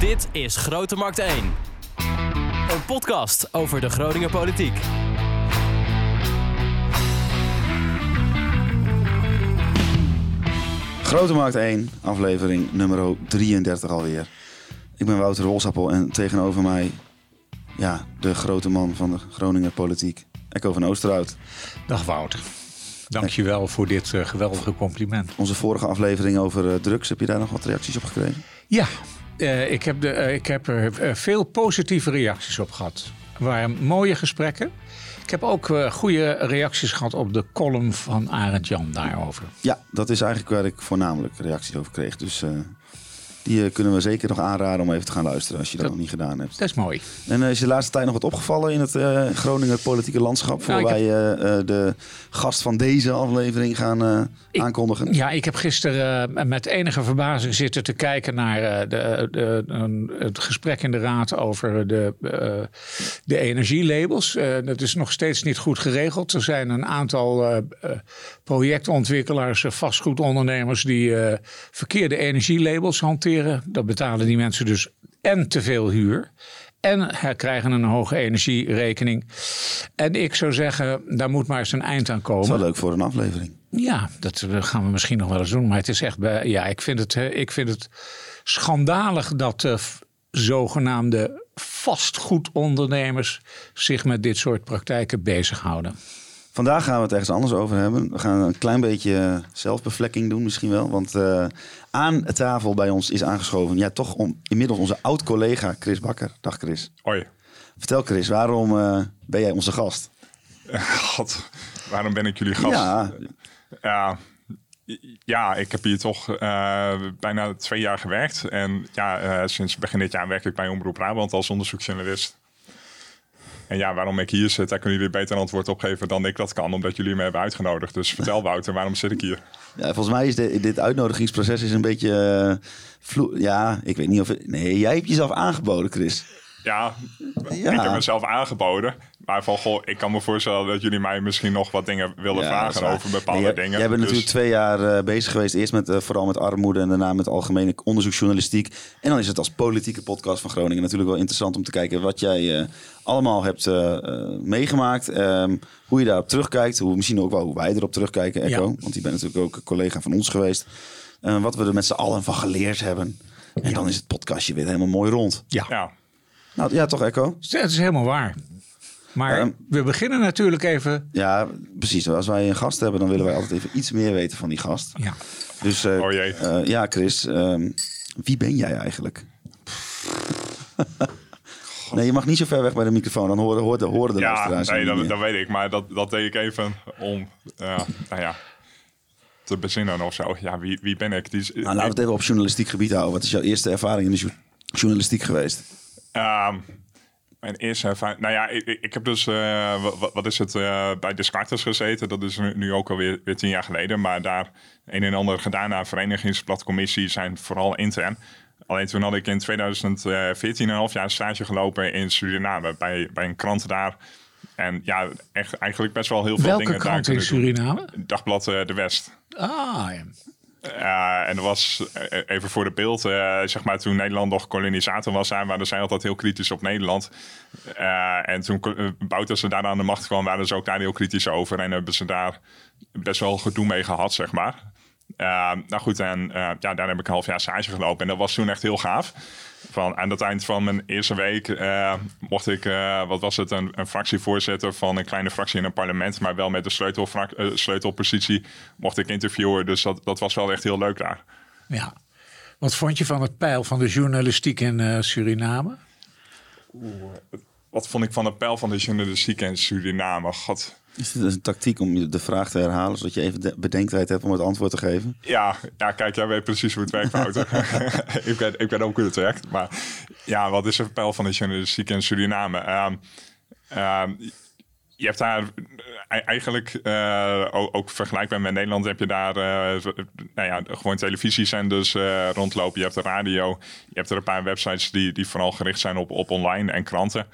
Dit is Grote Markt 1. Een podcast over de Groninger politiek. Grote Markt 1, aflevering nummer 33 alweer. Ik ben Wouter Wolsappel en tegenover mij, ja, de grote man van de Groninger politiek, Echo van Oosterhout. Dag Wouter. Dankjewel voor dit uh, geweldige compliment. Onze vorige aflevering over uh, drugs, heb je daar nog wat reacties op gekregen? Ja, uh, ik, heb de, ik heb er veel positieve reacties op gehad. Er waren mooie gesprekken. Ik heb ook goede reacties gehad op de column van Arend Jan daarover. Ja, dat is eigenlijk waar ik voornamelijk reacties over kreeg. Dus die uh, kunnen we zeker nog aanraden om even te gaan luisteren als je dat, dat nog niet gedaan hebt. Dat is mooi. En uh, is je de laatste tijd nog wat opgevallen in het uh, Groninger politieke landschap? Voor nou, wij heb... de gast van deze aflevering gaan ik, aankondigen. Ja, ik heb gisteren met enige verbazing zitten te kijken naar de, de, het gesprek in de raad over de, de energielabels. dat is nog steeds niet goed geregeld. Er zijn een aantal projectontwikkelaars, vastgoedondernemers die verkeerde energielabels hanteren dat betalen die mensen dus en te veel huur. En krijgen een hoge energierekening. En ik zou zeggen, daar moet maar eens een eind aan komen. Dat is wel leuk voor een aflevering. Ja, dat gaan we misschien nog wel eens doen. Maar het is echt, ja, ik vind het, ik vind het schandalig dat de zogenaamde vastgoedondernemers zich met dit soort praktijken bezighouden. Vandaag gaan we het ergens anders over hebben. We gaan een klein beetje zelfbevlekking doen misschien wel. Want uh, aan tafel bij ons is aangeschoven... ja, toch om, inmiddels onze oud-collega Chris Bakker. Dag Chris. Hoi. Vertel Chris, waarom uh, ben jij onze gast? God, waarom ben ik jullie gast? Ja, ja, ja ik heb hier toch uh, bijna twee jaar gewerkt. En ja, sinds begin dit jaar werk ik bij Omroep Brabant als onderzoeksjournalist. En ja, waarom ik hier zit, daar kunnen jullie beter een antwoord op geven dan ik dat kan, omdat jullie me hebben uitgenodigd. Dus vertel Wouter, waarom zit ik hier? Ja, volgens mij is dit uitnodigingsproces is een beetje. Uh, ja, ik weet niet of. nee, jij hebt jezelf aangeboden, Chris. Ja, ja, ik heb mezelf aangeboden. Maar van, goh, ik kan me voorstellen dat jullie mij misschien nog wat dingen willen vragen over bepaalde nee, dingen. Jij bent dus... natuurlijk twee jaar uh, bezig geweest. Eerst met, uh, vooral met armoede en daarna met algemene onderzoeksjournalistiek. En dan is het als politieke podcast van Groningen natuurlijk wel interessant om te kijken wat jij uh, allemaal hebt meegemaakt. Um, hoe je daarop terugkijkt. Hoe, misschien ook wel hoe wij erop terugkijken, Echo. Ja. Want die bent natuurlijk ook een collega van ons geweest. wat we er met z'n allen van geleerd hebben. En dan is het podcastje weer helemaal mooi rond. Ja. Ja. Nou, ja, toch, Echo? Het is helemaal waar. Maar um, we beginnen natuurlijk even. Ja, precies. Als wij een gast hebben, dan willen wij altijd even iets meer weten van die gast. Ja. Dus uh, oh jee. Uh, ja, Chris, um, wie ben jij eigenlijk? nee, je mag niet zo ver weg bij de microfoon, dan horen, horen, horen de ja. Nee, dat, dat, weet ik. Maar dat, dat deed ik even om. Uh, nou ja te bezinnen of zo. Ja, wie, wie ben ik? Die is, nou, laten we het even op journalistiek gebied houden. Wat is jouw eerste ervaring in de journalistiek geweest? Um, mijn eerste ervaring. Nou ja, ik, ik heb dus. Uh, wat, wat, is het? Uh, bij Descartes gezeten. Dat is nu, nu ook alweer weer tien jaar geleden. Maar daar een en ander gedaan aan verenigingsplatcommissie zijn vooral intern. Alleen toen had ik in 2014 een half jaar stage gelopen in Suriname. Bij, bij een krant daar. En ja, echt, eigenlijk best wel heel veel Welke dingen. Welke krant in Suriname? Dagblad uh, De West. Ah, ja. Uh, en dat was even voor de beeld, uh, zeg maar toen Nederland nog kolonisator was, waren zij altijd heel kritisch op Nederland. En toen Bouterse daar aan de macht kwam, waren ze ook daar heel kritisch over en hebben ze daar best wel gedoe mee gehad, zeg maar. Nou goed, en ja, daar heb ik een half jaar stage gelopen en dat was toen echt heel gaaf. Van, aan het eind van mijn eerste week uh, mocht ik, uh, wat was het, een, een, fractievoorzitter van een kleine fractie in een parlement, maar wel met de sleutel, uh, sleutelpositie, mocht ik interviewen. Dus dat, dat was wel echt heel leuk daar. Ja. Wat vond je van het pijl van de journalistiek in Suriname? Oeh, wat vond ik van het pijl van de journalistiek in Suriname? God. Is dit een tactiek om de vraag te herhalen, zodat je even bedenktijd hebt om het antwoord te geven? Ja, ja kijk, jij weet precies hoe het werkt, Wouter. ik, ben, ik ben ook hoe het. Maar ja, wat is het pijl van de journalistiek in Suriname? Um, um, je hebt daar eigenlijk uh, ook, ook, vergelijkbaar met Nederland heb je daar uh, nou ja, gewoon televisiezenders uh, rondlopen. Je hebt de radio. Je hebt er een paar websites die, die vooral gericht zijn op, op online en kranten.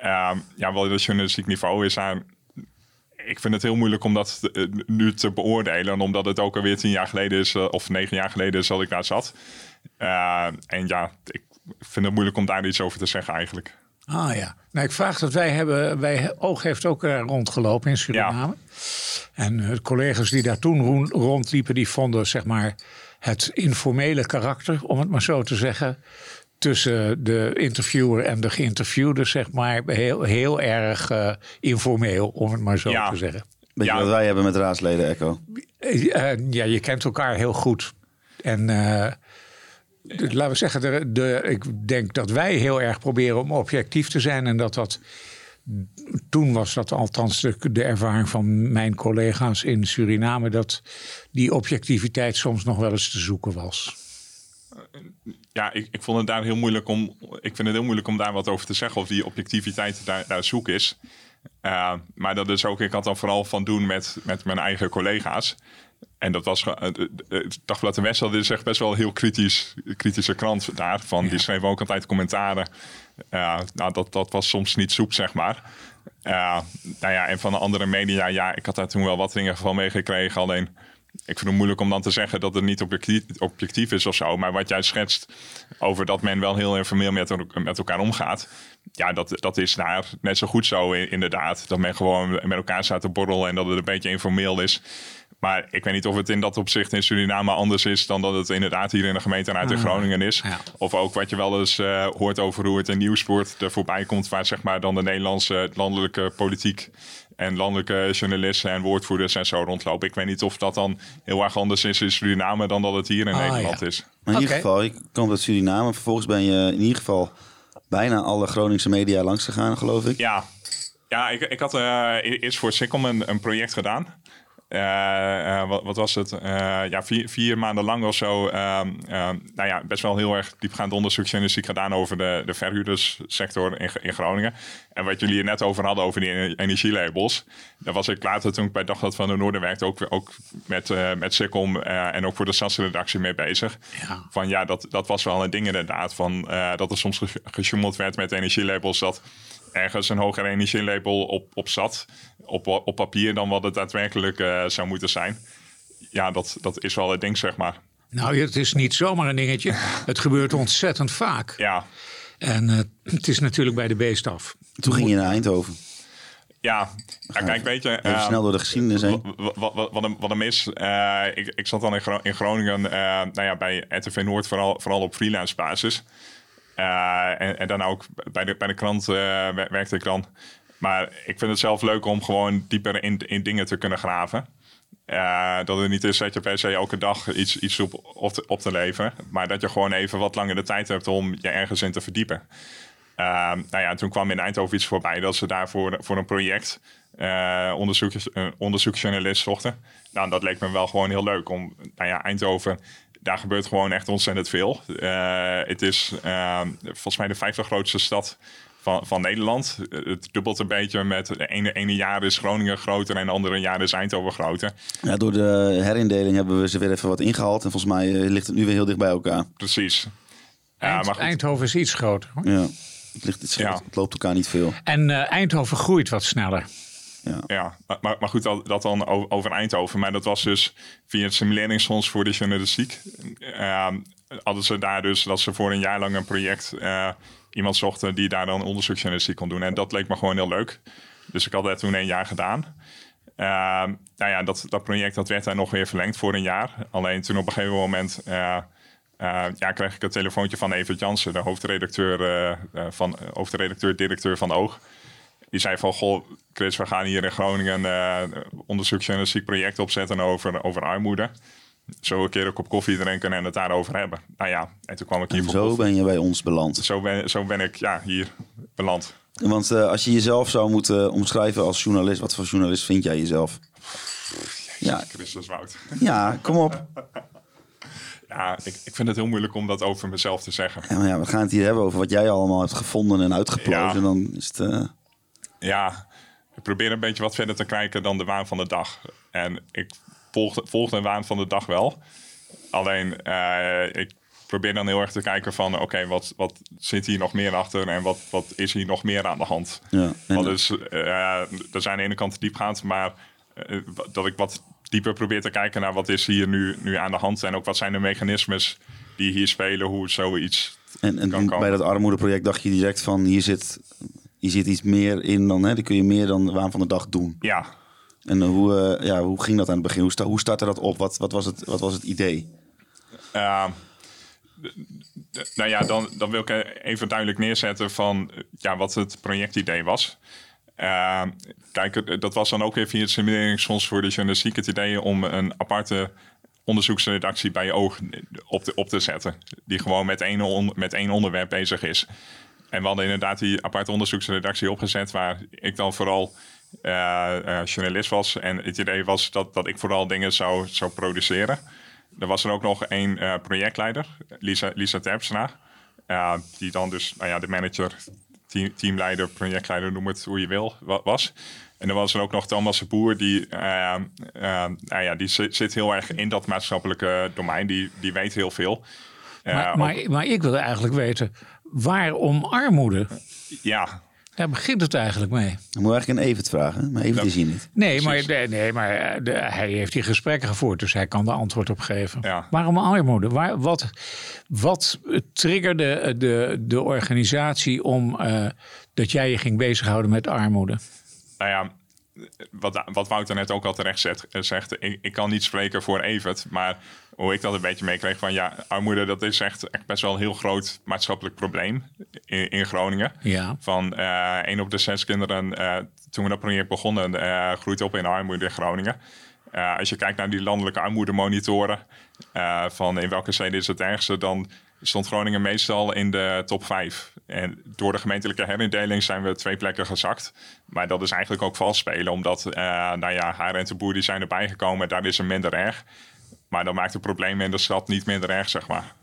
Ehm, ja, wel het journalistiek niveau is aan ik vind het heel moeilijk om dat nu te beoordelen. Omdat het ook alweer tien jaar geleden is, of negen jaar geleden is dat ik daar zat. Uh, en ja, ik, vind het moeilijk om daar iets over te zeggen eigenlijk. Ah ja. Nou, ik vraag dat wij hebben. Wij, Oog heeft ook rondgelopen in Suriname. En uh, collega's die daar toen rondliepen, die vonden zeg maar het informele karakter, om het maar zo te zeggen. Tussen de interviewer en de geïnterviewde, zeg maar, heel, heel erg uh, informeel, om het maar zo ja. te zeggen. Weet je wat wij hebben met raadsleden, Echo? ja, je kent elkaar heel goed. En laten we zeggen, de, de, ik denk dat wij heel erg proberen om objectief te zijn. En dat dat. Toen was dat althans de, de ervaring van mijn collega's in Suriname. dat die objectiviteit soms nog wel eens te zoeken was. Ja, ik, ik vond het daar heel moeilijk om. Ik vind het heel moeilijk om daar wat over te zeggen. Of die objectiviteit daar, daar zoek is. Uh, maar dat is ook, ik had dan vooral van doen met, met mijn eigen collega's. En dat was, het Dagblad de West is echt best wel een heel kritisch, kritische krant daar. Van, ja. Die schreef ook altijd commentaren. Uh, nou, dat, dat was soms niet soep, zeg maar. Uh, nou ja, en van de andere media, ja, ik had daar toen wel wat dingen van meegekregen. Alleen, ik vind het moeilijk om dan te zeggen dat het niet objectief, objectief is of zo. Maar wat jij schetst over dat men wel heel informeel met, met elkaar omgaat. Ja, dat, dat is daar net zo goed zo inderdaad. Dat men gewoon met elkaar staat te borrelen en dat het een beetje informeel is. Maar ik weet niet of het in dat opzicht in Suriname anders is dan dat het inderdaad hier in de gemeenteraad in Groningen is. Ja. Of ook wat je wel eens uh, hoort over hoe het in Nieuwsport er voorbij komt, waar zeg maar dan de Nederlandse landelijke politiek en landelijke journalisten en woordvoerders en zo rondlopen. Ik weet niet of dat dan heel erg anders is in Suriname dan dat het hier in ah, Nederland ja. is. Maar in ieder geval, ik kom uit Suriname. Vervolgens ben je in ieder geval bijna alle Groningse media langs gegaan, geloof ik. Ja, ja ik, ik had uh, eerst voor Sikkom een, een project gedaan. Uh, uh, wat, wat, was het? Uh, ja, vier, vier, maanden lang of zo. Ehm, ehm, nou ja, best wel heel erg diepgaand onderzoeksjournalistiek gedaan over de, de verhuurderssector in, in Groningen. En wat jullie er net over hadden, over die energielabels. Daar was ik later, toen ik bij Dagblad van de Noorden werkte, ook, ook met, met Sikkom en ook voor de SAS-redactie mee bezig. Ja. Van ja, dat, dat was wel een ding inderdaad. Van, dat er soms gesjoemeld werd met energielabels. Dat ergens een hoger energielabel op, op zat, op, op papier, dan wat het daadwerkelijk uh, zou moeten zijn. Ja, dat, dat is wel het ding, zeg maar. Nou, het is niet zomaar een dingetje. Het gebeurt ontzettend vaak. Ja. En uh, het is natuurlijk bij de beest af. Toen ging je naar Eindhoven. Ja, ja kijk, weet je... Even uh, snel door de geschiedenis heen. Wat, wat, wat, wat, hem, wat is, uh, ik, ik zat dan in, Gro in Groningen, uh, nou ja, bij RTV Noord, vooral, vooral op freelance basis. Uh, en, en, dan ook bij de, bij de krant uh, werkte ik dan. Maar ik vind het zelf leuk om gewoon dieper in, in dingen te kunnen graven. Uh, dat het niet is dat je per se elke dag iets, iets op, te, op te leveren. Maar dat je gewoon even wat langer de tijd hebt om je ergens in te verdiepen. nou ja, toen kwam in Eindhoven iets voorbij dat ze daarvoor voor een project uh, onderzoek, uh, onderzoeksjournalist zochten. Nou, dat leek me wel gewoon heel leuk om, nou ja, Eindhoven daar gebeurt gewoon echt ontzettend veel. Uh, het is uh, volgens mij de vijfde grootste stad van, van Nederland. Het dubbelt een beetje met de ene, ene jaar is Groningen groter en de andere jaar is Eindhoven groter. Ja, door de herindeling hebben we ze weer even wat ingehaald. En volgens mij uh, ligt het nu weer heel dicht bij elkaar. Precies. Eind, maar Eindhoven is iets groter. Hoor. Ja, het, ligt, het, ja. het loopt elkaar niet veel. En Eindhoven groeit wat sneller. Ja, ja maar, maar goed, dat, dan over Eindhoven. Maar dat was dus via het simuleringsfonds voor de journalistiek. Uh, hadden ze daar dus dat ze voor een jaar lang een project uh, iemand zochten die daar dan onderzoeksjournalistiek kon doen. En dat leek me gewoon heel leuk. Dus ik had dat toen een jaar gedaan. Uh, nou ja, dat, dat project dat werd daar nog weer verlengd voor een jaar. Alleen toen op een gegeven moment uh, uh, ja, kreeg ik een telefoontje van Evert Jansen, de hoofdredacteur, van, hoofdredacteur, directeur van Oog. Die zei van, goh, Chris, we gaan hier in Groningen een uh, onderzoeksjournalistiek project opzetten over, over armoede. Zo een keer een kop koffie drinken en het daarover hebben. Nou ja, en toen kwam ik hier en zo ben je bij ons beland. Zo ben, zo ben ik ja, hier beland. Want uh, als je jezelf zou moeten omschrijven als journalist, wat voor journalist vind jij jezelf? Jezus, ja, Christus Wout. Ja, kom op. Ja, ik, ik vind het heel moeilijk om dat over mezelf te zeggen. Ja, maar ja, we gaan het hier hebben over wat jij allemaal hebt gevonden en uitgeplozen. Ja. Dan is het... Uh... Ja, ik probeer een beetje wat verder te kijken dan de waan van de dag. En ik volg, volg de waan van de dag wel. Alleen, uh, ik probeer dan heel erg te kijken van... oké, okay, wat, wat zit hier nog meer achter... en wat, wat is hier nog meer aan de hand? Ja, Want dus, uh, er zijn aan de ene kant diepgaand... maar uh, dat ik wat dieper probeer te kijken naar... wat is hier nu, nu aan de hand... en ook wat zijn de mechanismes die hier spelen... hoe zoiets En, en Kan komen. bij dat armoedeproject dacht je direct van hier zit, hier zit iets meer in dan, hè, die kun je meer dan de waan van de dag doen. Ja, En eh, hoe, eh, ja, hoe ging dat aan het begin? Hoe, sta, hoe startte dat op? Wat, wat, was het, wat was het idee? Uh, nou ja, dan, dan wil ik even duidelijk neerzetten van ja, wat het projectidee was. Uh, kijk, dat was dan ook weer via het simuleringsfonds voor de journalistiek het idee om een aparte onderzoeksredactie bij je oog op te, op te zetten. Die gewoon met één, on- met één onderwerp bezig is. En we hadden inderdaad die aparte onderzoeksredactie opgezet, waar ik dan vooral eh, eh, journalist was. En het idee was dat, dat ik vooral dingen zou, zou produceren. Er was er ook nog één eh, projectleider, Lisa, Lisa Terpstra. eh, die dan dus nou ja, de manager, team, teamleider, projectleider, noem het hoe je wil, wa- was. En dan was er ook nog Thomas de Boer, die, nou ja, die zit, heel erg in dat maatschappelijke domein. Die, die weet heel veel. Maar, ook- maar, maar ik wil eigenlijk weten, waarom armoede? ja, Daar begint het eigenlijk mee. Dan moeten we eigenlijk een Evert vragen, maar Evert is hier niet. Nee, maar, nee, maar eh, de- hij heeft die gesprekken gevoerd, dus hij kan de antwoord op geven. Ja. Waarom armoede? Waar, wat, wat triggerde de, de organisatie om eh, dat jij je ging bezighouden met armoede? nou ja, wat, wat Wouter net ook al terecht zegt, eh, zegt ik, ik kan niet spreken voor Evert, maar hoe ik dat een beetje meekreeg van ja, armoede dat is echt, echt best wel een heel groot maatschappelijk probleem in, in Groningen. Ja. Van eh één op de zes kinderen, eh, toen we dat project begonnen, groeit op in armoede in Groningen. Als je kijkt naar die landelijke armoedemonitoren, van in welke steden is het ergste, dan stond Groningen meestal in de top 5. En door de gemeentelijke herindeling zijn we twee plekken gezakt. Maar dat is eigenlijk ook vals spelen, omdat eh nou ja, haar en de boer die zijn erbij gekomen, daar is het minder erg. Maar dat maakt het probleem in de stad niet minder erg, zeg maar.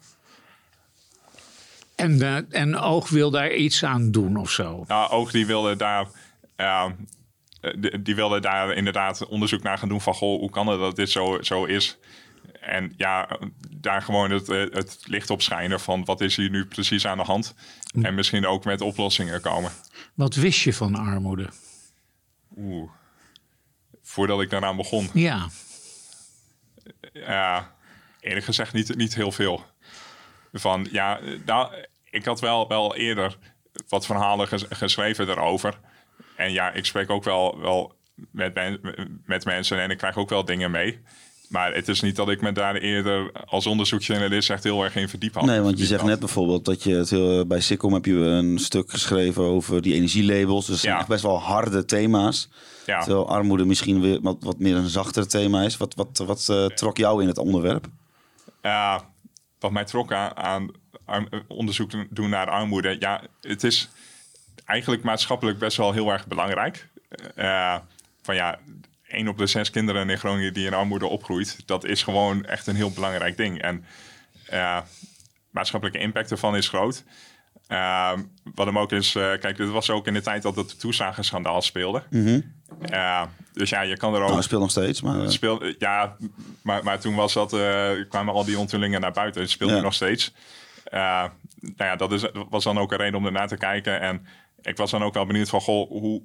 En, eh, en Oog wil daar iets aan doen of zo. Nou, Oog die wilde daar, die, die wilde daar inderdaad onderzoek naar gaan doen van... Goh, hoe kan het dat dit zo, zo is? En ja, daar gewoon het, eh, het licht op schijnen van wat is hier nu precies aan de hand. En misschien ook met oplossingen komen. Wat wist je van armoede? Oeh. Voordat ik daaraan begon. Ja, Ja, eerlijk gezegd niet, niet heel veel. Van ja, nou, ik had wel, wel eerder wat verhalen ges- geschreven daarover. En ja, ik spreek ook wel, wel met, men- met mensen en ik krijg ook wel dingen mee. Maar het is niet dat ik me daar eerder als onderzoeksjournalist echt heel erg in verdiep had. Nee, want je Verdiept zegt had. net bijvoorbeeld dat je het heel, bij Sikkom heb je een stuk geschreven over die energielabels. Dus dat zijn Ja. echt best wel harde thema's. Ja. Terwijl armoede misschien weer wat, wat meer een zachter thema is. Wat, wat, wat eh, trok jou in het onderwerp? Ja, wat mij trok aan, aan arm- onderzoek doen naar armoede. Ja, het is eigenlijk maatschappelijk best wel heel erg belangrijk. Eh, van ja, één op de zes kinderen in Groningen die in armoede opgroeit, dat is gewoon echt een heel belangrijk ding. En eh, maatschappelijke impact ervan is groot. Eh, wat hem ook is, eh, kijk, dit was ook in de tijd dat het toeslagenschandaal speelde. Eh, dus ja, je kan er ook. Nou, het speelt nog steeds. Maar, Het speelde, ja, maar, maar toen was dat, kwamen al die onthullingen naar buiten. Het speelt Ja. nu nog steeds. Nou ja, dat is, was dan ook een reden om ernaar te kijken. En ik was dan ook wel benieuwd van, goh, hoe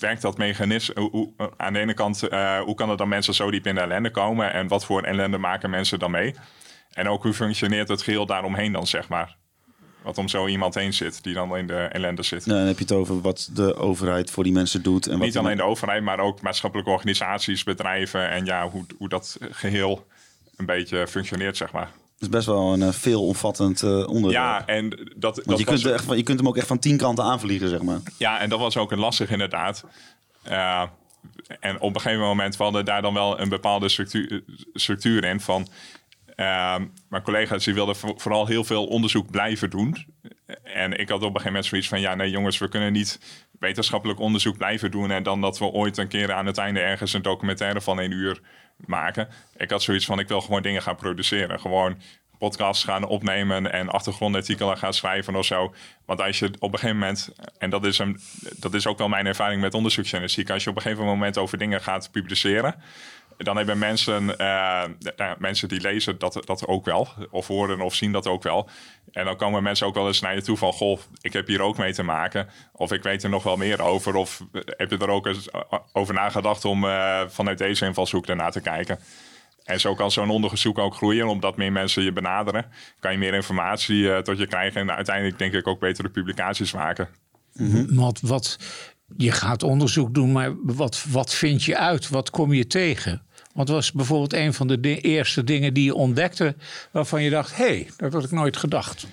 werkt dat mechanisme? Hoe, hoe- aan de ene kant, eh, hoe kan het dan mensen zo diep in de ellende komen? En wat voor ellende maken mensen dan mee? En ook hoe functioneert het geheel daaromheen dan, zeg maar? Wat om zo iemand heen zit, die dan in de ellende zit. nou, dan heb je het over wat de overheid voor die mensen doet. En wat Niet alleen de overheid, maar ook maatschappelijke organisaties, bedrijven en ja, hoe, hoe dat geheel een beetje functioneert, zeg maar. Is best wel een eh, veelomvattend eh, onderwerp. Ja, en dat, dat Want je was, kunt, er echt, van- je kunt hem ook echt van tien kanten aanvliegen, zeg maar. ja, en dat was ook een lastig inderdaad. Eh, en op een gegeven moment we hadden daar dan wel een bepaalde structuur, structuur in van. eh, mijn collega's die wilden vo- vooral heel veel onderzoek blijven doen. En ik had op een gegeven moment zoiets van: ja, nee, jongens, we kunnen niet wetenschappelijk onderzoek blijven doen. En dan dat we ooit een keer aan het einde ergens een documentaire van één uur maken. Ik had zoiets van: ik wil gewoon dingen gaan produceren. Gewoon podcasts gaan opnemen en achtergrondartikelen gaan schrijven of zo. Want als je op een gegeven moment, en dat is, een, dat is ook wel mijn ervaring met onderzoeksjournalistiek, als je op een gegeven moment over dingen gaat publiceren, dan hebben mensen, eh, nou, mensen die lezen dat, dat ook wel, of horen of zien dat ook wel. En dan komen mensen ook wel eens naar je toe van, goh, ik heb hier ook mee te maken. Of ik weet er nog wel meer over. Of heb je er ook eens over nagedacht om eh, vanuit deze invalshoek ernaar te kijken. En zo kan zo'n onderzoek ook groeien, omdat meer mensen je benaderen. Kan je meer informatie tot je krijgen en uiteindelijk denk ik ook betere publicaties maken. Want wat, je gaat onderzoek doen, maar wat, wat vind je uit? Wat kom je tegen? Want was bijvoorbeeld een van de eerste dingen die je ontdekte waarvan je dacht, hé, hey, dat had ik nooit gedacht.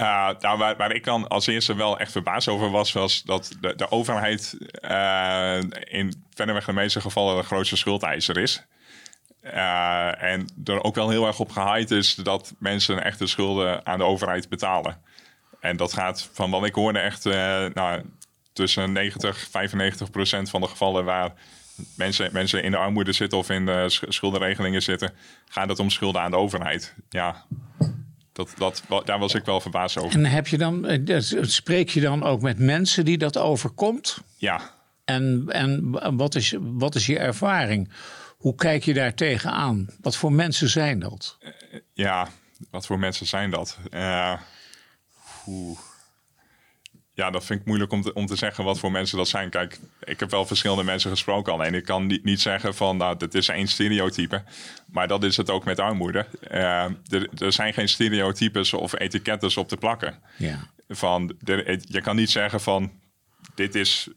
Uh, nou, waar, ik dan als eerste wel echt verbaasd over was, was dat de, overheid uh, in verreweg de meeste gevallen de grootste schuldeiser is. Uh, en er ook wel heel erg op gehaaid is dat mensen echte schulden aan de overheid betalen. En dat gaat van wat ik hoorde echt nou, tussen 90 95 procent van de gevallen waar mensen, mensen in de armoede zitten of in de schuldenregelingen zitten, gaat het om schulden aan de overheid. Ja, dat, dat, daar was ik wel verbaasd over. En heb je dan, spreek je dan ook met mensen die dat overkomt? Ja. En, en wat, is, wat is je ervaring? Hoe kijk je daar tegenaan? Wat voor mensen zijn dat? Ja, wat voor mensen zijn dat? Uh, oeh. Ja, dat vind ik moeilijk om te, om te zeggen wat voor mensen dat zijn. Kijk, ik heb wel verschillende mensen gesproken alleen. Ik kan niet, niet zeggen van, nou, dit is één stereotype. Maar dat is het ook met armoede. Uh, er, er, zijn geen stereotypes of etiketten op te plakken. Ja. Van, er, je kan niet zeggen van, dit is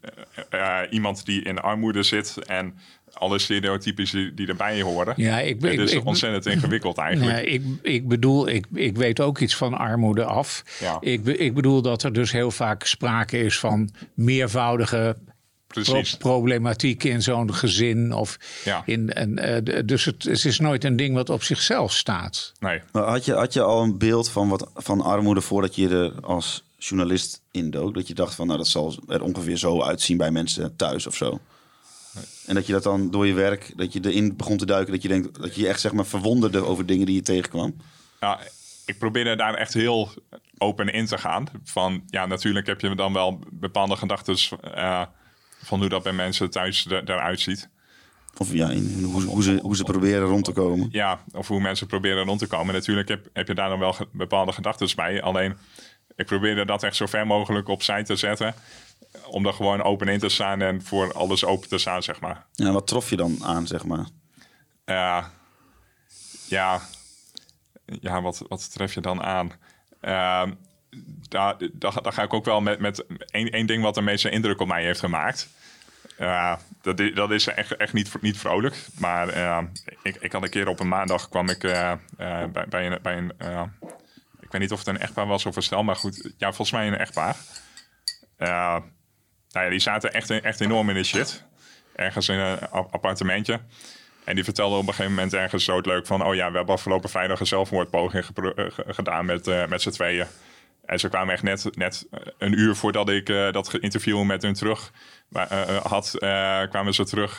uh, iemand die in armoede zit en alle stereotypes die, die erbij horen. Ja, ik, het ik, is ik, ontzettend ingewikkeld eigenlijk. Nee, ik, ik bedoel, ik, ik weet ook iets van armoede af. Ja. Ik, ik bedoel dat er dus heel vaak sprake is van meervoudige pro problematiek in zo'n gezin. Of Ja. in, en, eh, dus het, het is nooit een ding wat op zichzelf staat. Nee. Maar had je, had je al een beeld van, wat, van armoede voordat je er als journalist indook? Dat je dacht van, nou dat zal er ongeveer zo uitzien bij mensen thuis of zo? En dat je dat dan door je werk, dat je erin begon te duiken, dat je denkt dat je je echt zeg maar verwonderde over dingen die je tegenkwam. Ja, ik probeerde daar echt heel open in te gaan. Van ja, natuurlijk heb je dan wel bepaalde gedachten uh, van hoe dat bij mensen thuis er, eruit ziet. Of ja, in, hoe, hoe, ze, hoe ze proberen rond te komen. Ja, of hoe mensen proberen rond te komen. Natuurlijk heb, heb je daar dan wel ge, bepaalde gedachten bij. Alleen ik probeerde dat echt zo ver mogelijk opzij te zetten. Om er gewoon open in te staan en voor alles open te staan, zeg maar. Ja, wat trof je dan aan, zeg maar? Uh, ja, ja wat, wat tref je dan aan? Uh, daar, daar, daar, ga ik ook wel met, met één, één ding wat de meeste indruk op mij heeft gemaakt. Uh, dat, is, dat is echt, echt niet, niet vrolijk. Maar uh, ik, ik had een keer op een maandag kwam ik uh, bij, bij een. Bij een ik weet niet of het een echtpaar was of een stel, maar goed, ja, volgens mij een echtpaar. Nou ja, die zaten echt, echt enorm in de shit. Ergens in een appartementje. En die vertelde op een gegeven moment ergens zo leuk van... oh ja, we hebben afgelopen vrijdag een zelfmoordpoging gedaan met, uh, met z'n tweeën. En ze kwamen echt net, net een uur voordat ik uh, dat interview met hun terug had... kwamen ze terug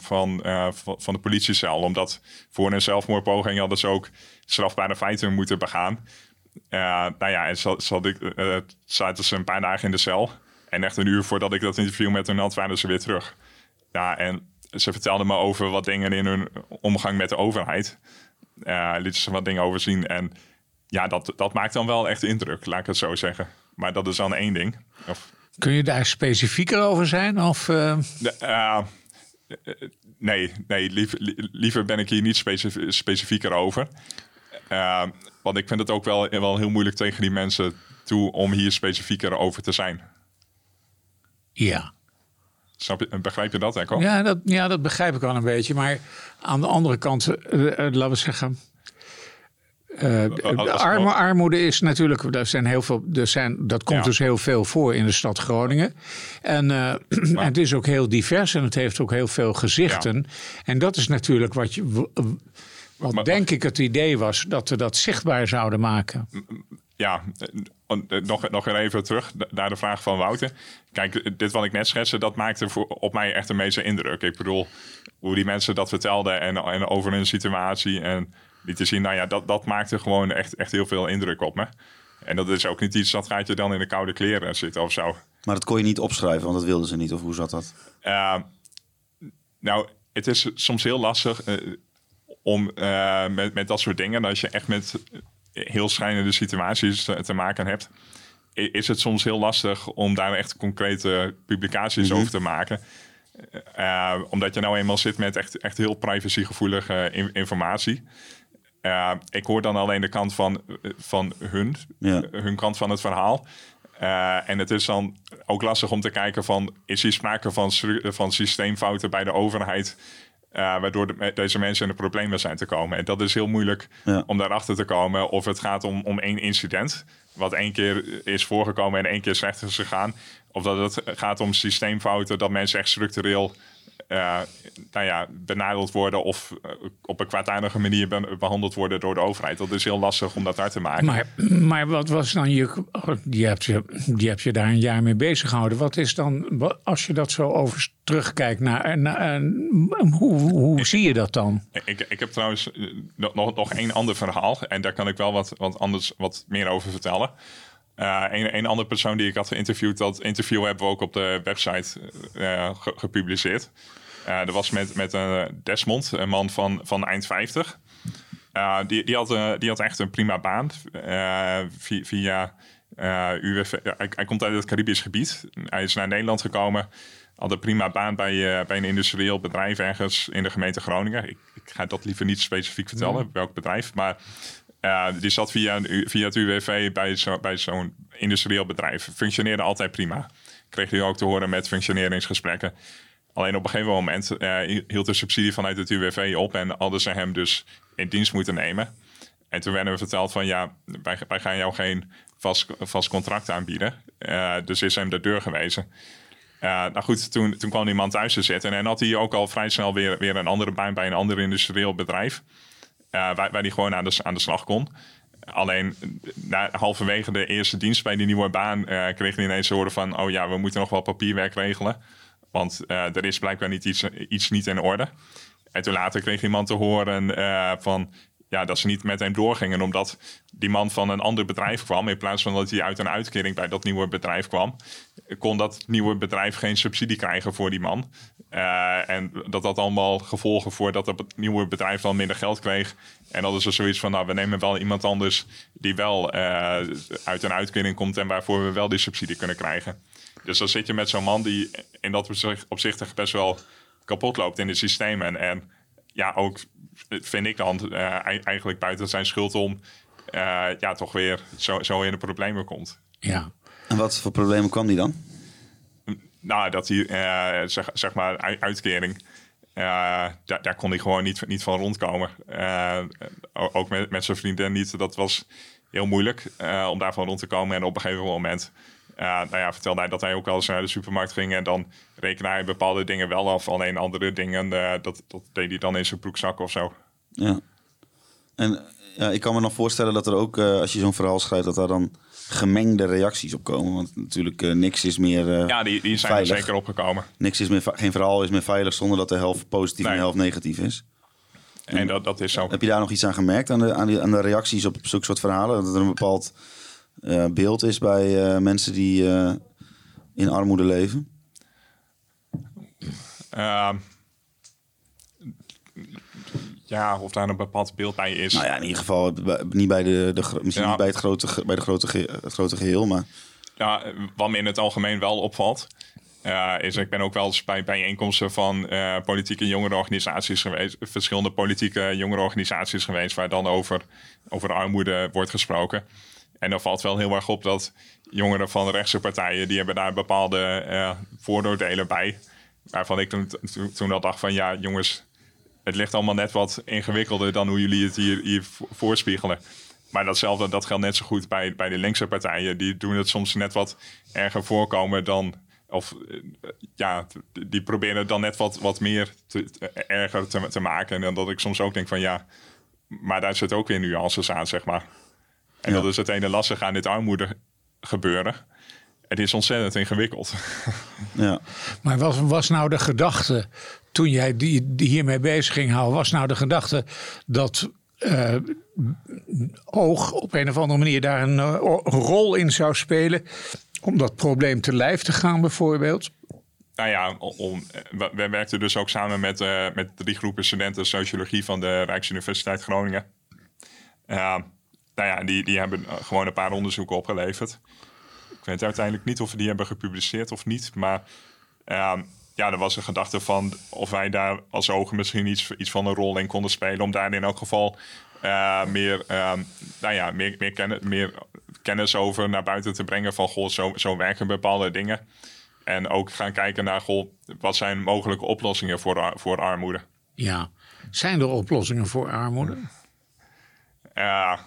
van, van de politiecel. Omdat voor een zelfmoordpoging hadden ze ook strafbare feiten moeten begaan. nou ja, en zat, zat ik, zaten ze een paar dagen in de cel. En echt een uur voordat ik dat interview met hun had, waren ze weer terug. Ja, en ze vertelden me over wat dingen in hun omgang met de overheid. Uh, lieten ze wat dingen overzien. En ja, dat, dat maakt dan wel echt indruk, laat ik het zo zeggen. Maar dat is dan één ding. Of, Kun je daar specifieker over zijn? Of, uh... de, uh, nee, nee liever, liever ben ik hier niet specif specifieker over. Want ik vind het ook wel, wel heel moeilijk tegen die mensen toe om hier specifieker over te zijn. Ja. Snap je, begrijp je dat, Echo? Ja dat, ja, dat begrijp ik wel een beetje. Maar aan de andere kant, uh, uh, laten we zeggen. Uh, arme, armoede is natuurlijk, er zijn heel veel, er zijn, dat komt ja. dus heel veel voor in de stad Groningen. En, en het is ook heel divers en het heeft ook heel veel gezichten. Ja. En dat is natuurlijk wat je, wat maar, denk ik het idee was, dat we dat zichtbaar zouden maken. Ja, nog, nog even terug naar de vraag van Wouter. Kijk, dit wat ik net schetste, dat maakte voor, op mij echt de meeste indruk. Ik bedoel, hoe die mensen dat vertelden en, en over hun situatie. En die te zien, nou ja, dat, dat maakte gewoon echt, echt heel veel indruk op me. En dat is ook niet iets, dat gaat je dan in de koude kleren zitten of zo. Maar dat kon je niet opschrijven, want dat wilden ze niet. Of hoe zat dat? Uh, nou, het is soms heel lastig uh, om uh, met, met dat soort dingen, als je echt met heel schrijnende situaties te, te, maken hebt, is het soms heel lastig om daar echt concrete publicaties mm -hmm. over te maken. Uh, omdat je nou eenmaal zit met echt, echt heel privacygevoelige in, informatie. Uh, ik hoor dan alleen de kant van, van hun, Ja. hun kant van het verhaal. Uh, en het is dan ook lastig om te kijken van... is hier sprake van, van systeemfouten bij de overheid... Uh, waardoor de, deze mensen in de problemen zijn te komen. En dat is heel moeilijk Ja. om daarachter te komen of het gaat om, om één incident, wat één keer is voorgekomen en één keer slecht is gegaan. Of dat het gaat om systeemfouten, dat mensen echt structureel uh, nou ja, benadeeld worden of uh, op een kwaadaardige manier be- behandeld worden door de overheid. Dat is heel lastig om dat uit te maken. Maar, maar wat was dan je. Die heb je, die heb je daar een jaar mee bezig gehouden. Wat is dan, als je dat zo over terugkijkt, naar, naar, hoe, hoe zie je dat dan? Ik, ik heb trouwens eh, nog, nog, nog één ander verhaal en daar kan ik wel wat, wat anders wat meer over vertellen. Uh, een, een andere persoon die ik had geïnterviewd, dat interview hebben we ook op de website uh, ge- gepubliceerd. Uh, dat was met, met uh, Desmond, een man van, van eind 50. Uh, die, die, had, uh, die had echt een prima baan via, via UWV. Hij, hij, komt uit het Caribisch gebied. Hij is naar Nederland gekomen. Had een prima baan bij, bij een industrieel bedrijf ergens in de gemeente Groningen. Ik, ik ga dat liever niet specifiek vertellen, welk bedrijf. Maar uh, die zat via, via het UWV bij, zo, bij zo'n industrieel bedrijf. Functioneerde altijd prima. Kreeg hij ook te horen met functioneringsgesprekken. Alleen op een gegeven moment uh, hield de subsidie vanuit het UWV op en hadden ze hem dus in dienst moeten nemen. En toen werden we verteld van ja, wij, gaan jou geen vast, vast contract aanbieden. Uh, dus is hem de deur gewezen. Uh, nou goed, toen, toen kwam die man thuis te zitten en had hij ook al vrij snel weer, weer een andere baan bij een ander industrieel bedrijf. Waar, waar hij gewoon aan de, aan de slag kon. Alleen na, halverwege de eerste dienst bij die nieuwe baan kreeg hij ineens te horen van... oh ja, we moeten nog wel papierwerk regelen. Want uh, er is blijkbaar niet iets, iets niet in orde. En toen later kreeg iemand te horen uh, van... Ja, dat ze niet met hem doorgingen omdat die man van een ander bedrijf kwam. In plaats van dat hij uit een uitkering bij dat nieuwe bedrijf kwam, kon dat nieuwe bedrijf geen subsidie krijgen voor die man. Uh, en dat had allemaal gevolgen voor dat het nieuwe bedrijf dan minder geld kreeg. En hadden ze zoiets van, nou, we nemen wel iemand anders die wel uit een uitkering komt en waarvoor we wel die subsidie kunnen krijgen. Dus dan zit je met zo'n man die in dat opzichtig best wel kapot loopt in het systeem. En, en ja, ook vind ik dan uh, eigenlijk buiten zijn schuld om uh, ja, toch weer zo, zo in de problemen komt. Ja. En wat voor problemen kwam die dan? Nou, dat hij, uh, zeg, zeg maar, uitkering, daar, daar kon hij gewoon niet, niet van rondkomen. ook met, met zijn vriendin niet. Dat was heel moeilijk om daarvan rond te komen. En op een gegeven moment nou ja, vertelde hij dat hij ook wel eens naar de supermarkt ging en dan rekende hij bepaalde dingen wel af. Alleen andere dingen, uh, dat, dat deed hij dan in zijn broekzak of zo. Ja. En ja, ik kan me nog voorstellen dat er ook, uh, als je zo'n verhaal schrijft, dat daar dan gemengde reacties op komen. Want natuurlijk, niks is meer. ja, die, die zijn veilig. er zeker opgekomen. Niks is meer, geen verhaal is meer veilig zonder dat de helft positief nee. en de helft negatief is. En dat, dat is zo. Heb je daar nog iets aan gemerkt, aan de, aan, die, aan de reacties op zulke soort verhalen? Dat er een bepaald uh, beeld is bij uh, mensen die uh, in armoede leven? Uh, ja, of daar een bepaald beeld bij is. Nou ja, in ieder geval niet bij, de, de, misschien ja. niet bij, het grote, bij de grote, ge, het grote geheel, maar... Ja, wat me in het algemeen wel opvalt... Uh, is ik ben ook wel eens bij bijeenkomsten van uh, politieke jongerenorganisaties geweest, verschillende politieke jongerenorganisaties geweest, waar dan over, over armoede wordt gesproken. En dan valt wel heel erg op dat jongeren van rechtse partijen, die hebben daar bepaalde uh, vooroordelen bij. Waarvan ik toen, toen, al dacht van ja, jongens, het ligt allemaal net wat ingewikkelder dan hoe jullie het hier, voorspiegelen. Maar datzelfde, dat geldt net zo goed bij, bij de linkse partijen. Die doen het soms net wat erger voorkomen dan. Of ja, die proberen het dan net wat, wat meer erger te, te maken. En dat ik soms ook denk van ja, maar daar zit ook weer nuances aan, zeg maar. En ja. dat is het ene lastige aan dit armoede gebeuren. Het is ontzettend ingewikkeld. Ja. Maar was, was nou de gedachte, toen jij die, die hiermee bezig ging houden, was nou de gedachte dat uh, oog op een of andere manier daar een uh, rol in zou spelen om dat probleem te lijf te gaan bijvoorbeeld? Nou ja, om, we, we werkten dus ook samen met, uh, met drie groepen studenten sociologie van de Rijksuniversiteit Groningen. Nou ja, die, die hebben gewoon een paar onderzoeken opgeleverd. Ik weet uiteindelijk niet of we die hebben gepubliceerd of niet. Maar uh, ja, er was een gedachte van of wij daar als ogen misschien iets, iets van een rol in konden spelen. Om daar in elk geval eh, meer, uh, nou ja, meer, meer, kennis, meer kennis over naar buiten te brengen. Van goh, zo, zo werken bepaalde dingen. En ook gaan kijken naar goh, wat zijn mogelijke oplossingen voor, voor armoede. Ja, zijn er oplossingen voor armoede? Ja,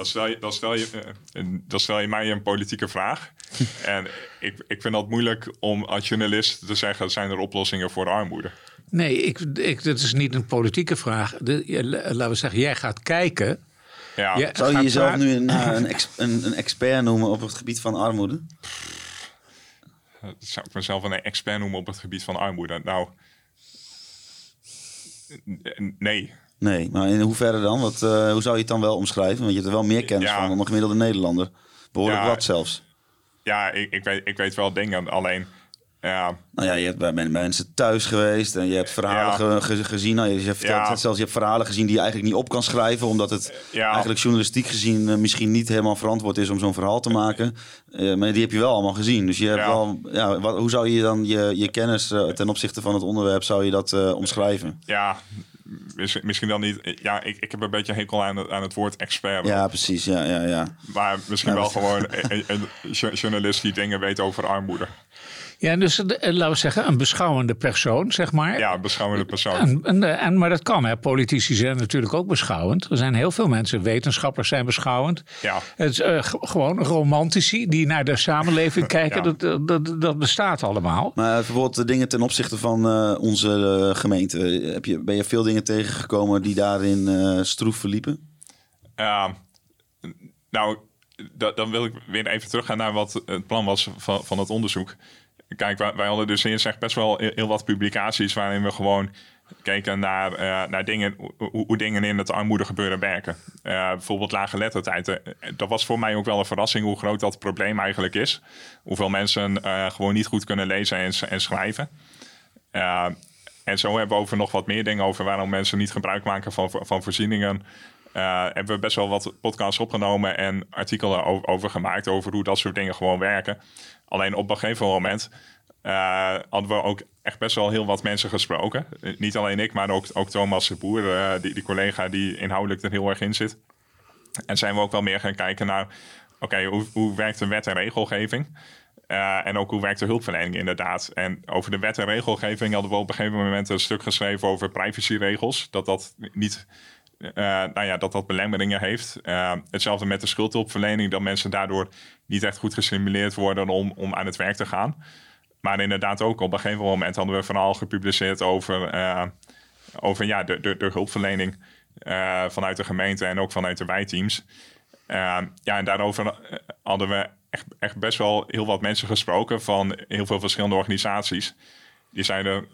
dan stel je, dan stel je, uh, dan stel je mij een politieke vraag. en ik, ik vind dat moeilijk om als journalist te zeggen: zijn er oplossingen voor armoede? Nee, ik, ik, dat is niet een politieke vraag. De, laten we zeggen, jij gaat kijken. Ja. Zou je jezelf nu een, een, een, een, expert noemen op het gebied van armoede? Zou ik mezelf een expert noemen op het gebied van armoede? Nou, nee. Nee, maar in hoeverre dan? Wat, uh, hoe zou je het dan wel omschrijven? Want je hebt er wel meer kennis van dan een gemiddelde Nederlander. Behoorlijk ja, wat zelfs. Ja, ik, ik, weet, ik weet wel dingen. Alleen, ja. Nou ja, je hebt bij mensen thuis geweest en je hebt verhalen gezien. Nou, je hebt ja. zelfs je hebt verhalen gezien die je eigenlijk niet op kan schrijven, omdat het eigenlijk journalistiek gezien uh, misschien niet helemaal verantwoord is om zo'n verhaal te maken. Uh, maar die heb je wel allemaal gezien. Dus je hebt wel, ja, wat, hoe zou je dan je, je kennis uh, ten opzichte van het onderwerp zou je dat omschrijven? Ja, misschien dan niet. Ja, ik, ik heb een beetje hekel aan het, aan het woord expert. Ja, precies. Ja, ja, ja. Maar misschien wel gewoon een, een, journalist die dingen weet over armoede. Ja, dus eh, laten we zeggen, een beschouwende persoon, zeg maar. Ja, een beschouwende persoon. En, en, eh, en, maar dat kan, hè. Politici zijn natuurlijk ook beschouwend. Er zijn heel veel mensen, wetenschappers zijn beschouwend. Ja. Het is uh, gewoon romantici die naar de samenleving kijken. dat, dat, dat, bestaat allemaal. Maar bijvoorbeeld de dingen ten opzichte van uh, onze gemeente. Heb je, ben je veel dingen tegengekomen die daarin uh, stroef verliepen? Ja, nou, dan wil ik weer even teruggaan naar wat het plan was van, van het onderzoek. Kijk, wij, wij hadden dus eerst echt best wel heel, wat publicaties waarin we gewoon keken naar, uh, naar dingen, hoe, dingen in het armoede gebeuren werken. Uh, bijvoorbeeld lage lettertijd. Uh, dat was voor mij ook wel een verrassing hoe groot dat probleem eigenlijk is. Hoeveel mensen gewoon niet goed kunnen lezen en, en schrijven. en zo hebben we over nog wat meer dingen over waarom mensen niet gebruik maken van, van voorzieningen. hebben we best wel wat podcasts opgenomen en artikelen over gemaakt over hoe dat soort dingen gewoon werken. Alleen op een gegeven moment uh, hadden we ook echt best wel heel wat mensen gesproken. Niet alleen ik, maar ook, ook Thomas de Boer, uh, die, die collega die inhoudelijk er heel erg in zit. En zijn we ook wel meer gaan kijken naar, oké, hoe, hoe werkt de wet en regelgeving? Uh, en ook hoe werkt de hulpverlening inderdaad. En over de wet en regelgeving hadden we op een gegeven moment een stuk geschreven over privacyregels. Dat dat niet nou ja, dat dat belemmeringen heeft. Hetzelfde met de schuldhulpverlening, dat mensen daardoor niet echt goed gestimuleerd worden om, om aan het werk te gaan. Maar inderdaad ook op een gegeven moment hadden we een verhaal gepubliceerd over, uh, over ja, de, de, hulpverlening vanuit de gemeente en ook vanuit de wijteams. ja, en daarover hadden we echt, echt best wel heel wat mensen gesproken van heel veel verschillende organisaties. Die zeiden,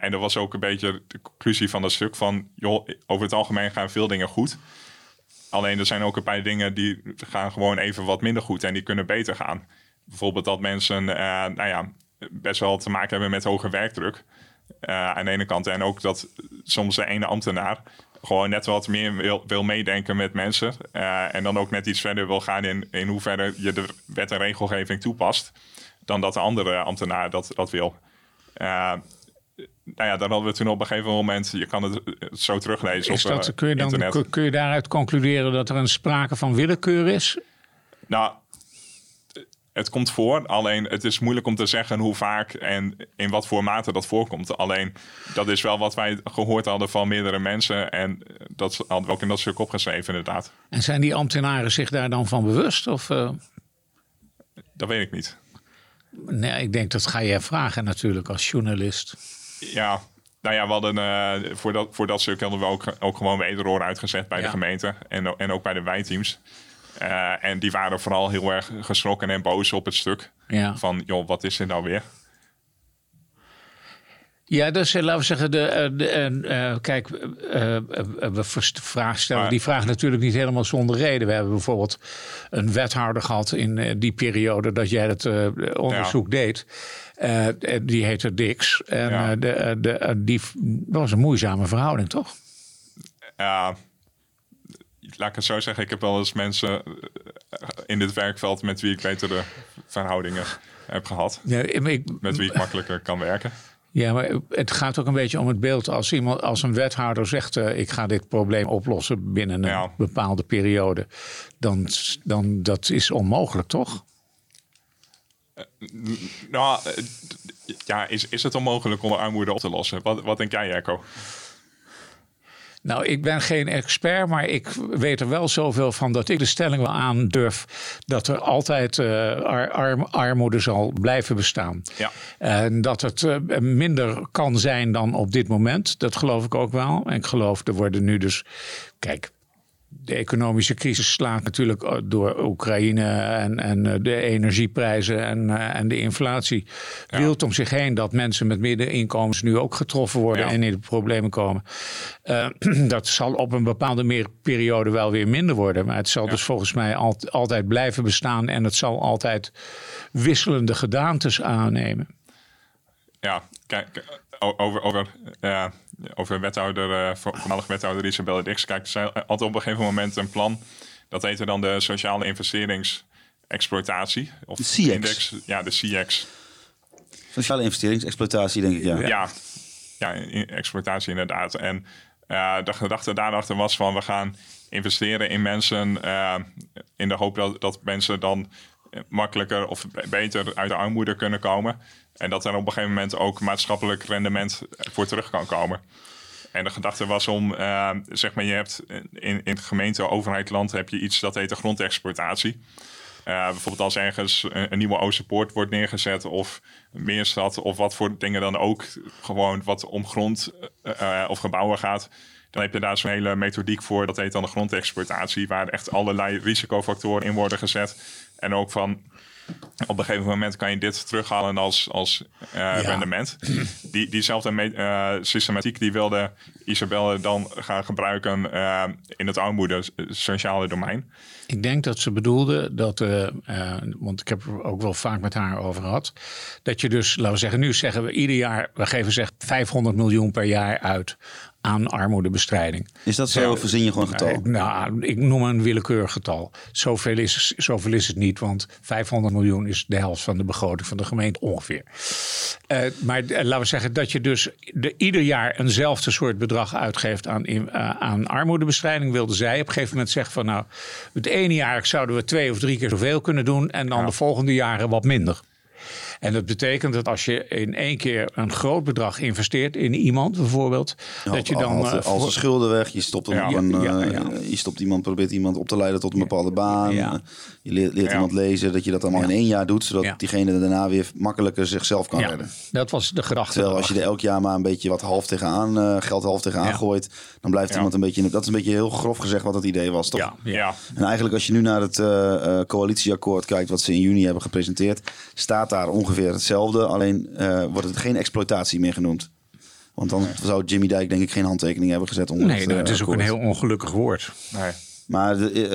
en dat was ook een beetje de conclusie van dat stuk van, joh, over het algemeen gaan veel dingen goed. Alleen er zijn ook een paar dingen die gaan gewoon even wat minder goed en die kunnen beter gaan. Bijvoorbeeld dat mensen, uh, nou ja, best wel te maken hebben met hoge werkdruk. Uh, aan de ene kant. En ook dat soms de ene ambtenaar gewoon net wat meer wil, wil meedenken met mensen. en dan ook net iets verder wil gaan in, in hoeverre je de wet en regelgeving toepast. Dan dat de andere ambtenaar dat, dat wil. Uh, nou ja, dan hadden we toen op een gegeven moment, je kan het zo teruglezen is op dat, uh, kun je dan, internet. Kun je daaruit concluderen dat er een sprake van willekeur is? Nou, het komt voor, alleen het is moeilijk om te zeggen hoe vaak en in wat voor mate dat voorkomt. Alleen dat is wel wat wij gehoord hadden van meerdere mensen en dat hadden we ook in dat stuk opgeschreven inderdaad. En zijn die ambtenaren zich daar dan van bewust? Of, uh... Dat weet ik niet. Nee, ik denk dat ga je vragen natuurlijk als journalist. Ja, nou ja, we hadden uh, voor, dat, voor dat stuk hadden we ook, ook gewoon wederhoor uitgezet bij de gemeente en, en ook bij de wijteams. Uh, en die waren vooral heel erg geschrokken en boos op het stuk. Ja. Van, joh, wat is dit nou weer? Ja, dus laten we zeggen, de, eh, de, uh, kijk, uh, we vraag stellen die vraag natuurlijk niet helemaal zonder reden. We hebben bijvoorbeeld een wethouder gehad in die periode dat jij het onderzoek ja. deed. Die heette Dix. En ja. de, de, die, dat was een moeizame verhouding, toch? Ja, laat ik het zo zeggen. Ik heb wel eens mensen in dit werkveld met wie ik betere verhoudingen heb gehad. Ja, ik, Met wie ik makkelijker kan werken. Ja, maar het gaat ook een beetje om het beeld. Als iemand, als een wethouder zegt: uh, ik ga dit probleem oplossen binnen een Ja. bepaalde periode, dan, dan dat is onmogelijk, toch? Nou, eh, ja, is, is het onmogelijk om de armoede op te lossen? Wat, wat denk jij, Jacco? Nou, ik ben geen expert, maar ik weet er wel zoveel van dat ik de stelling wel aandurf dat er altijd eh, arm- armoede zal blijven bestaan. Ja. En dat het eh, minder kan zijn dan op dit moment. Dat geloof ik ook wel. En ik geloof, er worden nu dus. Kijk, de economische crisis slaat natuurlijk eh, door Oekraïne en, en eh, de energieprijzen en, eh, en de inflatie. Ja. Wilt om zich heen dat mensen met middeninkomens nu ook getroffen worden Ja. en in de problemen komen. Dat zal op een bepaalde meer periode wel weer minder worden. Maar het zal dus volgens mij al- altijd blijven bestaan en het zal altijd wisselende gedaantes aannemen. Ja, kijk, over, over, eh, over wethouder, eh, voor- voormalig wethouder Isabelle Dix. Kijk, zij had op een gegeven moment een plan. Dat heette dan de sociale investeringsexploitatie. Of De CX. index. Ja, de CX. Sociale investeringsexploitatie, denk ik, ja. Ja, ja, exploitatie inderdaad. En eh, de gedachte daarachter was van we gaan investeren in mensen eh, in de hoop dat, dat mensen dan makkelijker of be- beter uit de armoede kunnen komen. En dat er op een gegeven moment ook maatschappelijk rendement voor terug kan komen. En de gedachte was om, eh, zeg maar, je hebt in, in gemeente, overheid, land heb je iets dat heet de grondexploitatie. Eh, bijvoorbeeld als ergens een, nieuwe Oosterpoort wordt neergezet of een Meerstad of wat voor dingen dan ook, gewoon wat om grond eh, of gebouwen gaat. Dan heb je daar zo'n hele methodiek voor, dat heet dan de grondexploitatie, waar echt allerlei risicofactoren in worden gezet. En ook van, op een gegeven moment kan je dit terughalen als, als eh, rendement. Die, diezelfde eh, systematiek die wilde Isabelle dan gaan gebruiken eh, in het armoede sociale domein. Ik denk dat ze bedoelde dat, want ik heb er ook wel vaak met haar over gehad, dat je dus, laten we zeggen, nu zeggen we ieder jaar, we geven zeg 500 miljoen per jaar uit aan armoedebestrijding. Is dat zo? Of verzin je gewoon een getal? Eh, nou, ik noem een willekeurig getal. Zoveel is, zoveel is het niet, want 500 miljoen is de helft van de begroting van de gemeente ongeveer. Eh, maar eh, laten we zeggen dat je dus de, ieder jaar eenzelfde soort bedrag uitgeeft aan, in- aan armoedebestrijding, wilde zij op een gegeven moment zeggen van nou, het ene jaar zouden we twee of drie keer zoveel kunnen doen en dan de volgende jaren wat minder. En dat betekent dat als je in één keer een groot bedrag investeert in iemand bijvoorbeeld, dat je dan... Eh, al zijn voor- schulden weg. Je stopt, Ja. een, Ja, eh, ja. je stopt iemand, probeert iemand op te leiden tot een bepaalde baan. Ja. Eh, Je leert, leert Ja. iemand lezen. Dat je dat allemaal Ja. in één jaar doet. Zodat Ja. diegene daarna weer makkelijker zichzelf kan ja, redden. dat was de gedachte. Terwijl als je er elk jaar maar een beetje wat half tegenaan, eh, geld half tegenaan Ja. gooit. Dan blijft Ja. iemand een beetje... Dat is een beetje heel grof gezegd wat het idee was, toch? ja, En eigenlijk als je nu naar het eh, eh, coalitieakkoord kijkt... wat ze in juni hebben gepresenteerd... staat daar ongeveer hetzelfde. Alleen eh, wordt het geen exploitatie meer genoemd. Want dan zou Jimmy Dijk denk ik geen handtekening hebben gezet onder Nee, het, nou, eh, het is ook een heel ongelukkig woord. nee. Maar de,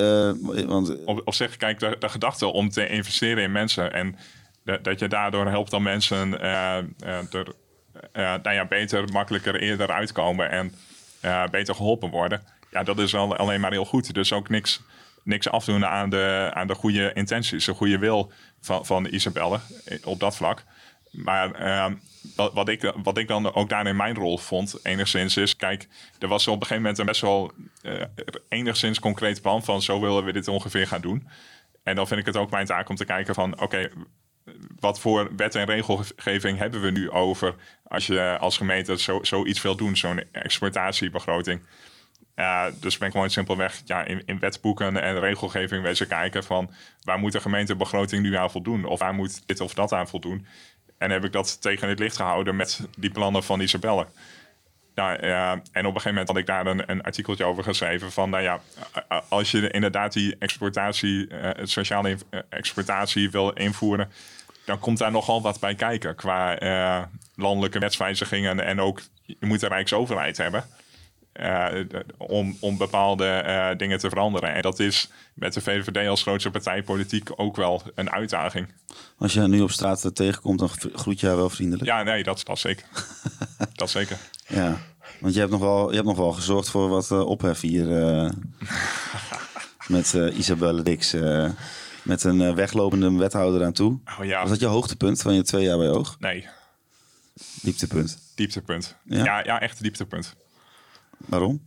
eh, want, op, op zich, kijk, de, de gedachte om te investeren in mensen en de- dat je daardoor helpt dan mensen eh, eh, er nou ja, beter, makkelijker, eerder uitkomen en beter geholpen worden. Ja, dat is al, alleen maar heel goed. Dus ook niks, niks afdoen aan de, aan de goede intenties, de goede wil van, van Isabelle eh, op dat vlak. Maar eh, wat, wat, ik, wat ik dan ook daarin mijn rol vond, enigszins, is: kijk, er was op een gegeven moment een best wel eh, enigszins concreet plan van zo willen we dit ongeveer gaan doen. En dan vind ik het ook mijn taak om te kijken van oké, wat voor wet en regelgeving hebben we nu over als je als gemeente zo, zoiets wil doen, zo'n exploitatiebegroting. Eh, dus ben ik gewoon simpelweg ja, in, in wetboeken en regelgeving wezen kijken van waar moet de gemeentebegroting nu aan voldoen? Of waar moet dit of dat aan voldoen? En heb ik dat tegen het licht gehouden met die plannen van Isabelle. Nou, en op een gegeven moment had ik daar een, een artikeltje over geschreven van, nou ja, als je inderdaad die exploitatie, eh, het sociale eh, exploitatie wil invoeren, dan komt daar nogal wat bij kijken qua eh, landelijke wetswijzigingen en ook je moet de Rijksoverheid hebben. Eh, om, om bepaalde eh, dingen te veranderen. En dat is met de VVD als grootste partij politiek ook wel een uitdaging. als je nu op straat eh, tegenkomt, dan groet je haar wel vriendelijk. Ja, nee, dat, dat zeker. dat zeker. Ja. Want je hebt nog wel, je hebt nog wel gezorgd voor wat ophef hier. met eh, Isabelle Dix. met een weglopende wethouder aan toe. Oh ja, Was dat je hoogtepunt van je twee jaar bij Oog? nee, Dieptepunt. dieptepunt. Ja? Ja, ja, echt dieptepunt. Waarom?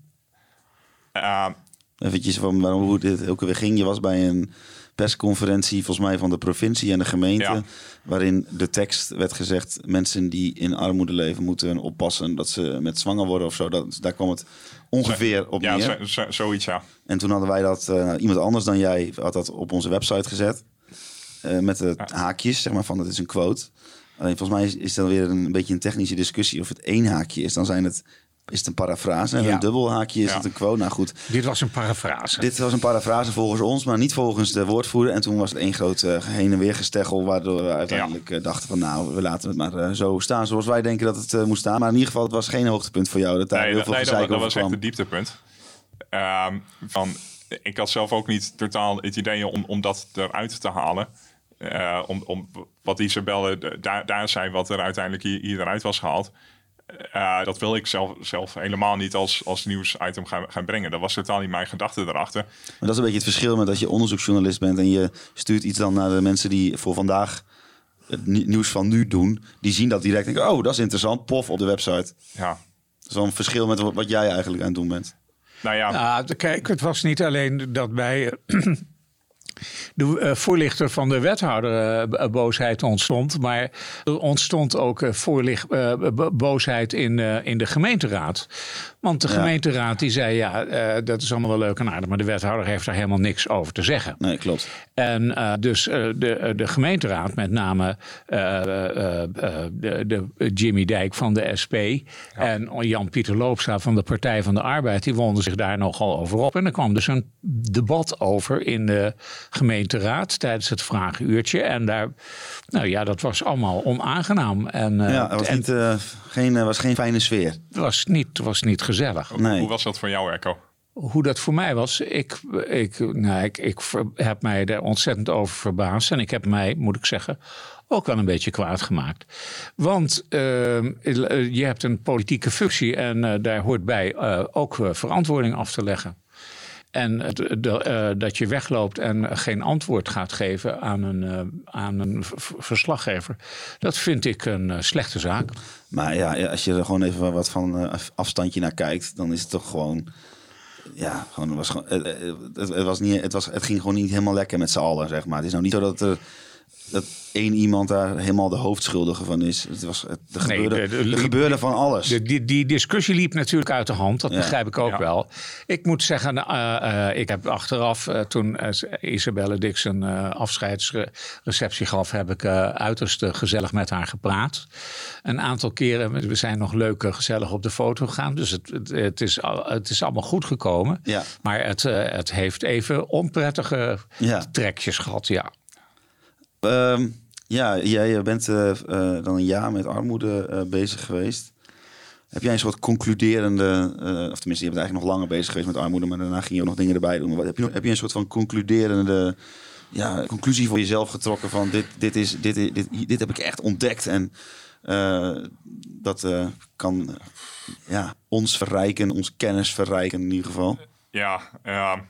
Uh, Eventjes van waarom hoe dit ook weer ging. Je was bij een persconferentie, volgens mij van de provincie en de gemeente, Ja. waarin de tekst werd gezegd: mensen die in armoede leven moeten oppassen dat ze met zwanger worden of zo. Dat, daar kwam het ongeveer op ja, neer. zo- zoiets, ja. En toen hadden wij dat, eh, iemand anders dan jij had dat op onze website gezet. Eh, met de haakjes, zeg maar, van dat is een quote. Alleen volgens mij is, is dat weer een, beetje een technische discussie. Of het één haakje is, dan zijn het, is het een parafrase. En Ja. een dubbel haakje is Ja. het een quote. Nou goed, Dit was een parafrase. dit was een parafrase volgens ons, maar niet volgens de woordvoerder. En toen was het één groot eh, heen en weer gesteggel, waardoor we uiteindelijk eh, dachten van nou, we laten het maar eh, zo staan zoals wij denken dat het eh, moet staan. Maar in ieder geval, het was geen hoogtepunt voor jou dat daar Nee, heel dat, veel nee, dat, was echt het dieptepunt. Ehm, van, ik had zelf ook niet totaal het idee om, om dat eruit te halen. Om, om wat Isabelle daar, daar zei, wat er uiteindelijk hier, hier eruit was gehaald. Eh, dat wil ik zelf, zelf helemaal niet als, als nieuwsitem gaan, gaan brengen. Dat was totaal niet mijn gedachte erachter. Maar dat is een beetje het verschil met dat je onderzoeksjournalist bent en je stuurt iets dan naar de mensen die voor vandaag het ni- nieuws van nu doen. Die zien dat direct en denken, oh, dat is interessant, pof op de website. Ja. Dat is wel een verschil met wat wat jij eigenlijk aan het doen bent. Nou ja, kijk, het was niet alleen dat bij eh, de eh, voorlichter van de wethouder eh, boosheid ontstond, maar er ontstond ook eh, voorlicht, boosheid in, in de gemeenteraad. Want de gemeenteraad die zei, ja, eh, dat is allemaal wel leuk en aardig, maar de wethouder heeft daar helemaal niks over te zeggen. Nee, klopt. En eh, dus eh, de, de gemeenteraad, met name de, de Jimmy Dijk van de SP en Jan-Pieter Loopstra van de Partij van de Arbeid, die wonden zich daar nogal over op. En er kwam dus een debat over in de gemeenteraad tijdens het vragenuurtje. En daar, nou ja, dat was allemaal onaangenaam. En, Ja, het was, en niet, geen, was geen fijne sfeer. het was niet, was niet gezellig. Nee. hoe was dat voor jou, Echo? Hoe dat voor mij was, ik, ik, nou, ik, ik heb mij er ontzettend over verbaasd. En ik heb mij, moet ik zeggen, ook wel een beetje kwaad gemaakt. Want eh, je hebt een politieke functie en eh, daar hoort bij eh, ook verantwoording af te leggen. En eh, dat je wegloopt en geen antwoord gaat geven aan een, eh, aan een verslaggever, dat vind ik een eh, slechte zaak. Maar ja, als je er gewoon even wat van af- afstandje naar kijkt, dan is het toch gewoon. Ja, gewoon, het, was gewoon, het, het was niet, het, was, het ging gewoon niet helemaal lekker met z'n allen, zeg maar. Het is nou niet zo dat er dat één iemand daar helemaal de hoofdschuldige van is. Het was, het, er, Nee, gebeurde, de- de- er gebeurde van alles. De, die, die discussie liep natuurlijk uit de hand, dat Ja. begrijp ik ook Ja. wel. Ik moet zeggen, eh, eh, ik heb achteraf, eh, toen Isabelle Dixon eh afscheidsreceptie gaf, heb ik eh, uiterst gezellig met haar gepraat. Een aantal keren, we zijn nog leuk gezellig op de foto gegaan, dus het, het, het, is, het is allemaal goed gekomen. Ja. Maar het, het heeft even onprettige Ja. trekjes gehad, ja. Ehm, ja, jij bent eh, eh, dan een jaar met armoede eh, bezig geweest. Heb jij een soort concluderende, eh, of tenminste, je bent eigenlijk nog langer bezig geweest met armoede, maar daarna ging je ook nog dingen erbij doen. Wat, heb, je, heb je een soort van concluderende ja, conclusie voor jezelf getrokken van dit, dit, is, dit, dit, dit heb ik echt ontdekt en eh, dat eh, kan eh, ja, ons verrijken, ons kennis verrijken in ieder geval. Ja, ja,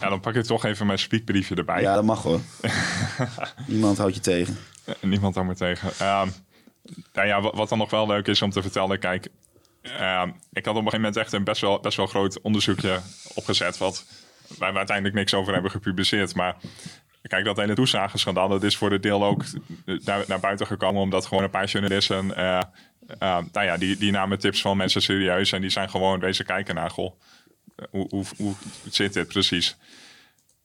ja, dan pak ik toch even mijn speakbriefje erbij. Ja, dat mag hoor. Niemand houdt je tegen. Niemand daar maar tegen. Ehm, nou ja, wat, dan nog wel leuk is om te vertellen. Kijk, ehm, ik had op een gegeven moment echt een best wel, best wel groot onderzoekje opgezet. Wat, waar we uiteindelijk niks over hebben gepubliceerd. Maar kijk, dat hele toeslagenschandaal, dat is voor de deel ook naar, naar buiten gekomen. Omdat gewoon een paar journalisten, eh, nou ja, die, die namen tips van mensen serieus. En die zijn gewoon deze kijken naar, goh, hoe, hoe, zit dit precies?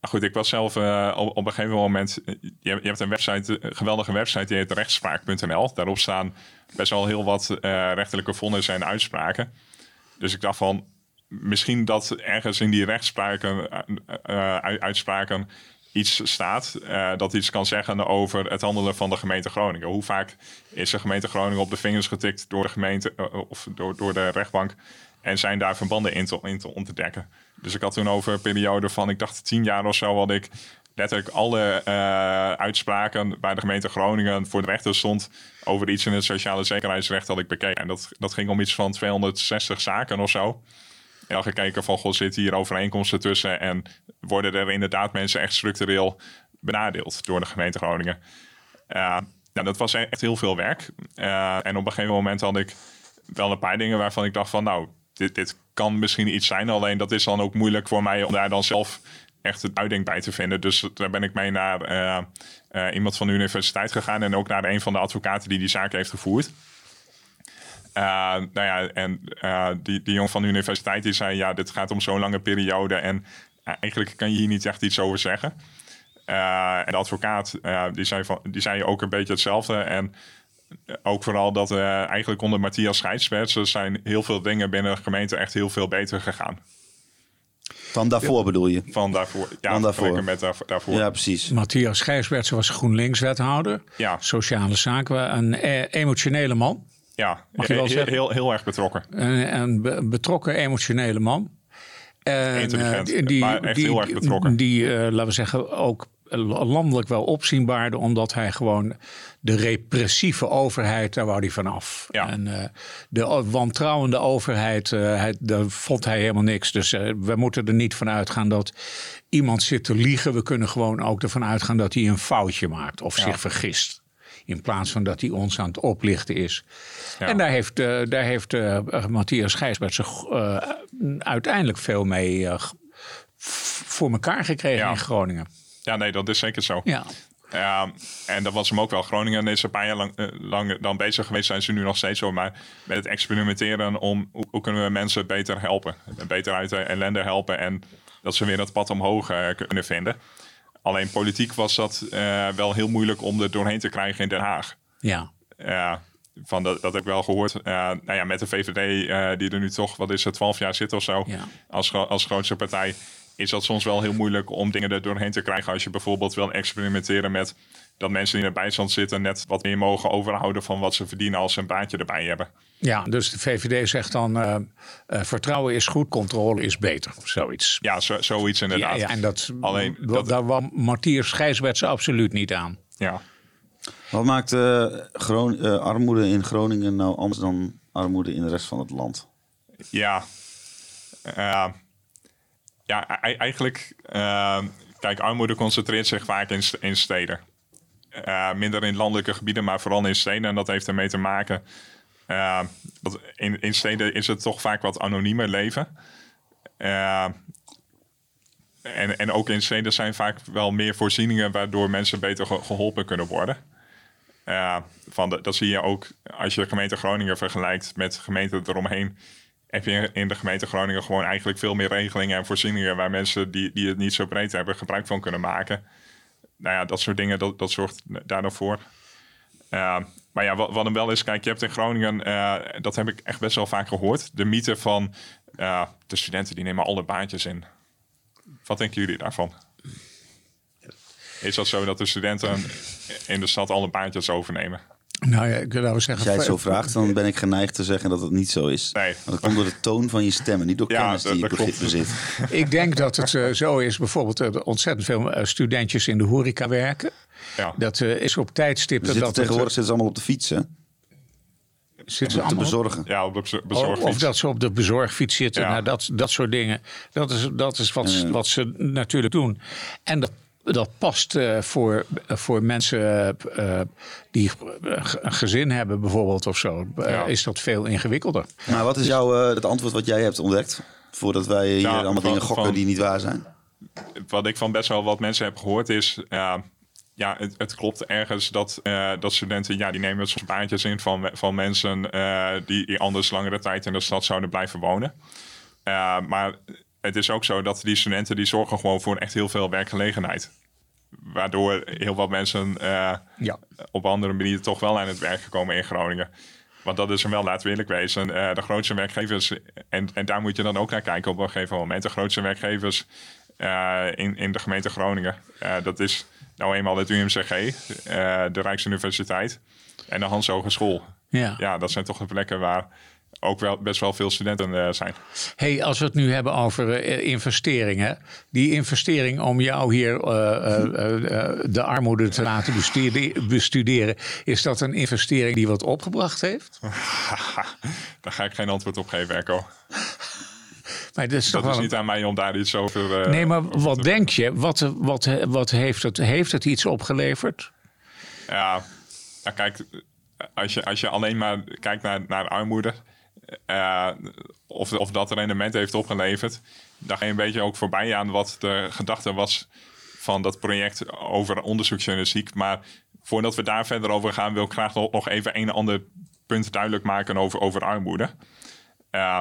Goed, ik was zelf eh, op, een gegeven moment. eh, Je, je hebt een website, een geweldige website, die heet rechtspraak.nl. Daarop staan best wel heel wat eh rechterlijke vonnissen en uitspraken. Dus ik dacht van, misschien dat ergens in die rechtspraken, eh, eh, uitspraken iets staat eh, dat iets kan zeggen over het handelen van de gemeente Groningen. Hoe vaak is de gemeente Groningen op de vingers getikt door de gemeente eh, of door, door de rechtbank en zijn daar verbanden in te, in te ontdekken. Dus ik had toen over een periode van, ik dacht tien jaar of zo, had ik letterlijk alle eh, uitspraken waar de gemeente Groningen voor de rechter stond over iets in het sociale zekerheidsrecht had ik bekeken. En dat, dat ging om iets van 260 zaken of zo. En al gekeken van, goh, zitten hier overeenkomsten tussen en worden er inderdaad mensen echt structureel benadeeld door de gemeente Groningen. Uh, nou, dat was echt heel veel werk. Uh, en op een gegeven moment had ik wel een paar dingen waarvan ik dacht van... nou, dit, dit kan misschien iets zijn. Alleen dat is dan ook moeilijk voor mij om daar dan zelf echt een uitding bij te vinden. Dus daar ben ik mee naar uh, uh, iemand van de universiteit gegaan... en ook naar een van de advocaten die die zaak heeft gevoerd. Uh, nou ja, en die, die jongen van de universiteit die zei... ja, dit gaat om zo'n lange periode... en eigenlijk kan je hier niet echt iets over zeggen. en de advocaat die, zei van, die zei ook een beetje hetzelfde... en ook vooral dat uh, eigenlijk onder Matthias Scheidsperts zijn heel veel dingen binnen de gemeente echt heel veel beter gegaan. Van daarvoor bedoel je? Van daarvoor. Ja, Van daarvoor. met daarvoor. Ja, precies. Matthias Gijsberts was GroenLinks-wethouder. Ja. Sociale zaken. Een e emotionele man. Ja, Mag je wel heel, zeggen? heel, heel erg betrokken. Een, een be- betrokken emotionele man. En, Intelligent, eh, die, maar echt die, heel erg betrokken. Die, eh, laten we zeggen, ook landelijk wel opzienbaarde, omdat hij gewoon de repressieve overheid, daar wou hij vanaf. Ja. En uh, de wantrouwende overheid, uh, hij, daar vond hij helemaal niks. Dus uh, we moeten er niet van uitgaan dat iemand zit te liegen. We kunnen gewoon ook ervan uitgaan dat hij een foutje maakt of Ja. zich vergist. In plaats van dat hij ons aan het oplichten is. Ja. En daar heeft, eh, daar heeft eh, Matthias Gijsbert zich eh, uiteindelijk veel mee eh, voor elkaar gekregen in Groningen. Ja, nee, dat is zeker zo. Ja. Ja, en dat was hem ook wel. Groningen is een paar jaar lang, eh, lang dan bezig geweest, zijn ze nu nog steeds zo. Maar met het experimenteren om hoe, hoe kunnen we mensen beter helpen. Beter uit de ellende helpen en dat ze weer dat pad omhoog eh, kunnen vinden. Alleen politiek was dat eh, wel heel moeilijk om er doorheen te krijgen in Den Haag. Ja. Ja, van dat, dat heb ik wel gehoord. Eh, nou ja, met de VVD, die er nu toch, wat is het, 12 jaar zit of zo, Ja. als, als grootste partij, is dat soms wel heel moeilijk om dingen er doorheen te krijgen. Als je bijvoorbeeld wil experimenteren met dat mensen die in de bijstand zitten net wat meer mogen overhouden van wat ze verdienen als ze een baantje erbij hebben. ja, dus de VVD zegt dan eh, eh, vertrouwen is goed, controle is beter. Of zoiets. Ja, zo, zoiets Ja, inderdaad. ja, en dat, Alleen, dat, daar kwam ze absoluut niet aan. Ja. Wat maakt eh, Gron- eh, armoede in Groningen nou anders dan armoede in de rest van het land? Ja, Eh, ja e- eigenlijk, eh, kijk, armoede concentreert zich vaak in, in steden. Eh, minder in landelijke gebieden, maar vooral in steden. En dat heeft ermee te maken. eh, dat in, in steden is het toch vaak wat anoniemer leven. Eh, en, en ook in steden zijn vaak wel meer voorzieningen waardoor mensen beter ge- geholpen kunnen worden. Van dat zie je ook als je de gemeente Groningen vergelijkt met gemeenten eromheen. Heb je in de gemeente Groningen gewoon eigenlijk veel meer regelingen en voorzieningen waar mensen die, die het niet zo breed hebben gebruik van kunnen maken. Nou ja, dat soort dingen, dat, dat zorgt daar dan voor. Eh, maar ja, wat, wat hem wel is, kijk, je hebt in Groningen, eh, dat heb ik echt best wel vaak gehoord, de mythe van eh, de studenten die nemen alle baantjes in. Wat denken jullie daarvan? Is dat zo dat de studenten in de stad alle baantjes overnemen? Nou ja, ik zou zeggen. Als jij het zo vraagt, dan ben ik geneigd te zeggen dat het niet zo is. Nee. Want dat komt door de toon van je stemmen, niet door Ja, kennis dat- die je dat klopt. bezit. Ik denk dat het eh, zo is, bijvoorbeeld er ontzettend veel eh, studentjes in de horeca werken. Ja. Dat eh, is op tijdstippen zitten dat het, tegenwoordig zitten ze allemaal op de fiets, hè? eh, zitten ze Te allemaal- bezorgen. Ja, op de Of, bezorgfiets. of dat ze op de bezorgfiets zitten. Ja. Nou, dat, dat soort dingen. Dat is, dat is wat, ze- wat ze natuurlijk doen. En dat, dat past eh, voor, voor mensen eh, eh, die eh, een gezin hebben bijvoorbeeld of zo. eh, Ja. Is dat veel ingewikkelder. Maar wat is jouw, eh, het antwoord wat jij hebt ontdekt? Voordat wij hier Ja, allemaal van- dingen gokken van- die niet waar zijn. wat ik van best wel wat mensen heb gehoord is... eh, ja, het, het klopt ergens dat, eh, dat studenten... ja, die nemen soms baantjes in van, van mensen... eh, die, die anders langere tijd in de stad zouden blijven wonen. Eh, maar het is ook zo dat die studenten... die zorgen gewoon voor echt heel veel werkgelegenheid. Waardoor heel wat mensen eh, Ja. op andere manieren... toch wel aan het werk gekomen in Groningen. Want dat is hem wel, laten we eerlijk wezen. eh, de grootste werkgevers, en, en daar moet je dan ook naar kijken op een gegeven moment. De grootste werkgevers eh, in, in de gemeente Groningen. eh, dat is nou eenmaal het UMCG, eh, de Rijksuniversiteit en de Hans Hogeschool. Ja. Ja, dat zijn toch de plekken waar ook wel best wel veel studenten eh, zijn. Hey, als we het nu hebben over eh, investeringen. Die investering om jou hier eh, de armoede te laten bestuderen. Is dat een investering die wat opgebracht heeft? Daar ga ik geen antwoord op geven, Erco. Maar dat is Dat is niet aan mij om daar iets over... eh, Nee, maar wat denk je? Wat, wat, wat heeft, het, heeft het iets opgeleverd? Ja, ja kijk, als je, als je alleen maar kijkt naar, naar armoede, eh, of, of dat rendement heeft opgeleverd, ga je een beetje ook voorbij aan wat de gedachte was van dat project over onderzoeksjournalistiek. Maar voordat we daar verder over gaan, wil ik graag nog even een ander punt duidelijk maken over, over armoede. Eh,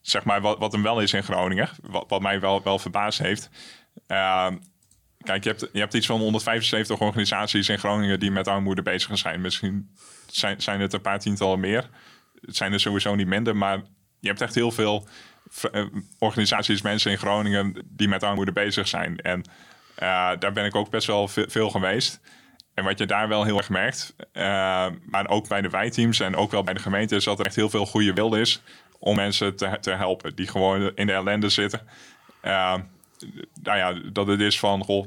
zeg maar wat, wat wel is in Groningen, wat, wat mij wel, wel verbaasd heeft. Eh, Kijk, je hebt, je hebt iets van 175 organisaties in Groningen die met armoede bezig zijn. Misschien zijn, zijn het een paar tientallen meer. Zijn er sowieso niet minder, maar je hebt echt heel veel eh, organisaties, mensen in Groningen die met armoede bezig zijn. En eh, daar ben ik ook best wel ve- veel geweest. En wat je daar wel heel erg merkt, eh, maar ook bij de wijteams en ook wel bij de gemeente, is dat er echt heel veel goede wil is om mensen te, te helpen die gewoon in de ellende zitten. Nou ja, dat het is van, goh,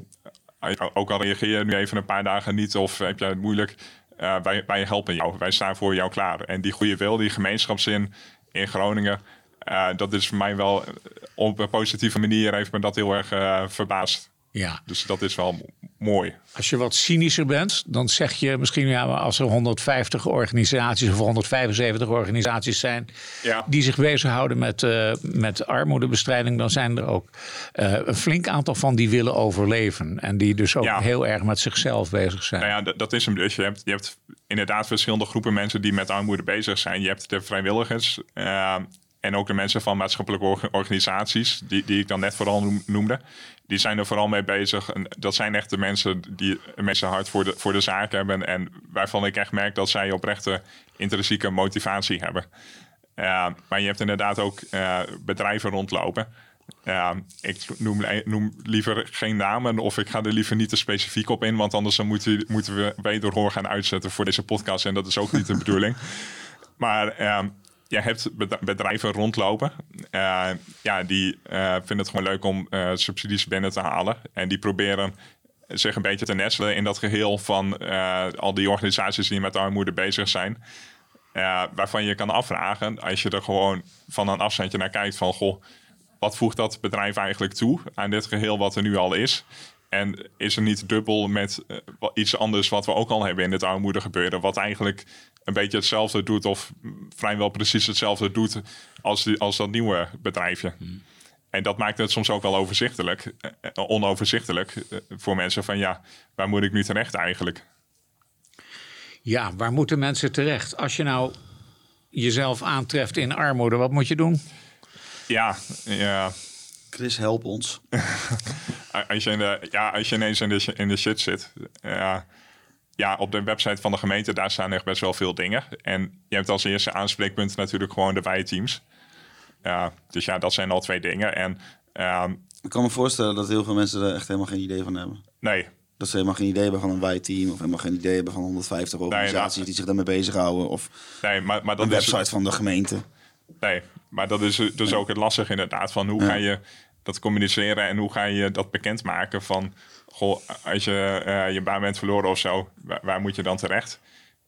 ook al reageer je nu even een paar dagen niet of heb je het moeilijk, eh, wij, wij helpen jou, wij staan voor jou klaar. En die goede wil, die gemeenschapszin in Groningen, eh, dat is voor mij wel eh, op een positieve manier heeft me dat heel erg verbaasd. Ja. Dus dat is wel mooi. Als je wat cynischer bent, dan zeg je misschien ja, maar als er 150 organisaties of 175 organisaties zijn Ja. die zich bezighouden met, eh, met armoedebestrijding, dan zijn er ook eh, een flink aantal van die willen overleven. En die dus ook Ja. heel erg met zichzelf bezig zijn. Nou ja, dat is hem dus. Je hebt, je hebt inderdaad verschillende groepen mensen die met armoede bezig zijn. Je hebt de vrijwilligers eh, en ook de mensen van maatschappelijke orga- organisaties, die, die ik dan net vooral noem- noemde. Die zijn er vooral mee bezig. En dat zijn echt de mensen die het meeste hart voor de, voor de zaak hebben. En waarvan ik echt merk dat zij oprechte intrinsieke motivatie hebben. Eh, maar je hebt inderdaad ook eh, bedrijven rondlopen. Ja, ik noem, noem liever geen namen of ik ga er liever niet te specifiek op in, want anders dan moeten, moeten we wederhoor gaan uitzetten voor deze podcast en dat is ook niet de bedoeling. Maar ehm, je hebt bed- bedrijven rondlopen. eh, ja, die eh, vinden het gewoon leuk om eh, subsidies binnen te halen. En die proberen zich een beetje te nestelen in dat geheel van al die organisaties die met armoede bezig zijn. Waarvan je kan afvragen, als je er gewoon van een afstandje naar kijkt van... Goh, wat voegt dat bedrijf eigenlijk toe aan dit geheel wat er nu al is? En is er niet dubbel met eh, iets anders wat we ook al hebben in het armoede gebeuren, wat eigenlijk een beetje hetzelfde doet of vrijwel precies hetzelfde doet als, die, als dat nieuwe bedrijfje? En dat maakt het soms ook wel overzichtelijk, eh, eh, onoverzichtelijk eh, voor mensen van ja, waar moet ik nu terecht eigenlijk? Ja, waar moeten mensen terecht? Als je nou jezelf aantreft in armoede, wat moet je doen? Ja, ja Chris, help ons. als je, in de, ja, als je ineens in de, in de shit zit. Ja, ja, op de website van de gemeente, daar staan echt best wel veel dingen. En je hebt als eerste aanspreekpunt natuurlijk gewoon de wijteams. Ja, dus ja, dat zijn al twee dingen. En ehm, Ik kan me voorstellen dat heel veel mensen er echt helemaal geen idee van hebben. nee, Dat ze helemaal geen idee hebben van een wij-team of helemaal geen idee hebben van 150 organisaties dat- die zich daarmee bezighouden. Of nee, maar, maar een dat is, website van de gemeente. Nee, maar dat is dus ook het lastige inderdaad. Van hoe ga je dat communiceren en hoe ga je dat bekendmaken van... Goh, als je eh, je baan bent verloren of zo, waar, waar moet je dan terecht?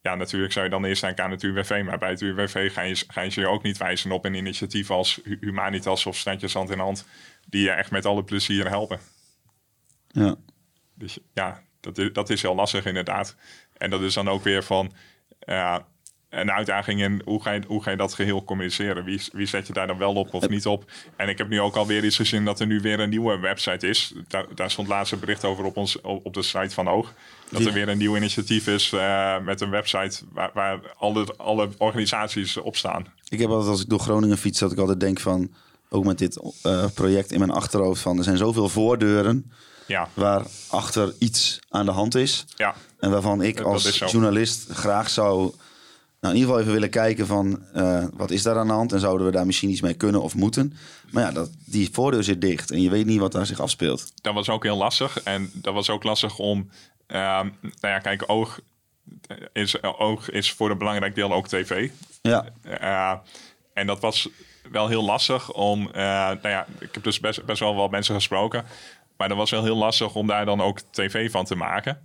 Ja, natuurlijk zou je dan eerst denken aan het UWV. Maar bij het UWV ga je, ga je je ook niet wijzen op een initiatief als Hu- Humanitas of Standjes Hand in Hand... die je echt met alle plezier helpen. Ja. Dus ja, dat is, dat is heel lastig inderdaad. En dat is dan ook weer van een uitdaging in hoe ga, je, hoe ga je dat geheel communiceren? Wie, wie zet je daar dan wel op of niet op? En ik heb nu ook alweer iets gezien dat er nu weer een nieuwe website is. Daar, daar stond laatst een bericht over op, ons, op de site van Oog. Dat er weer een nieuw initiatief is eh, met een website waar, waar alle, alle organisaties op staan. Ik heb altijd als ik door Groningen fiets dat ik altijd denk van, ook met dit eh, project in mijn achterhoofd van, er zijn zoveel voordeuren Ja, waar achter iets aan de hand is. ja, En waarvan ik als journalist graag zou nou, in ieder geval even willen kijken van eh, wat is daar aan de hand en zouden we daar misschien iets mee kunnen of moeten. Maar ja, dat, die voordeur zit dicht en je weet niet wat daar zich afspeelt. dat was ook heel lastig. En dat was ook lastig om. ehm, nou ja, kijk, oog is, oog is voor een belangrijk deel ook tv. Ja, Eh, en dat was wel heel lastig om. eh, nou ja, ik heb dus best, best wel wat mensen gesproken. Maar dat was wel heel lastig om daar dan ook tv van te maken.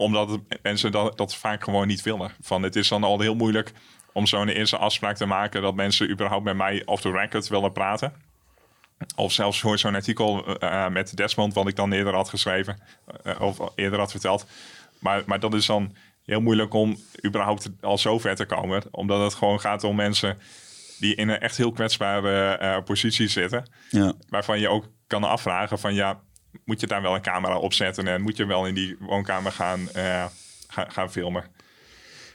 Eh, omdat mensen dat, dat vaak gewoon niet willen. Van het is dan al heel moeilijk om zo'n eerste afspraak te maken dat mensen überhaupt met mij off the record willen praten. Of zelfs voor zo'n artikel uh, met Desmond, wat ik dan eerder had geschreven, uh, of eerder had verteld. Maar, maar dat is dan heel moeilijk om überhaupt al zo ver te komen. Omdat het gewoon gaat om mensen die in een echt heel kwetsbare uh, positie zitten. Ja. Waarvan je ook kan afvragen van ja, moet je daar wel een camera op zetten en moet je wel in die woonkamer gaan, uh, gaan, gaan, filmen?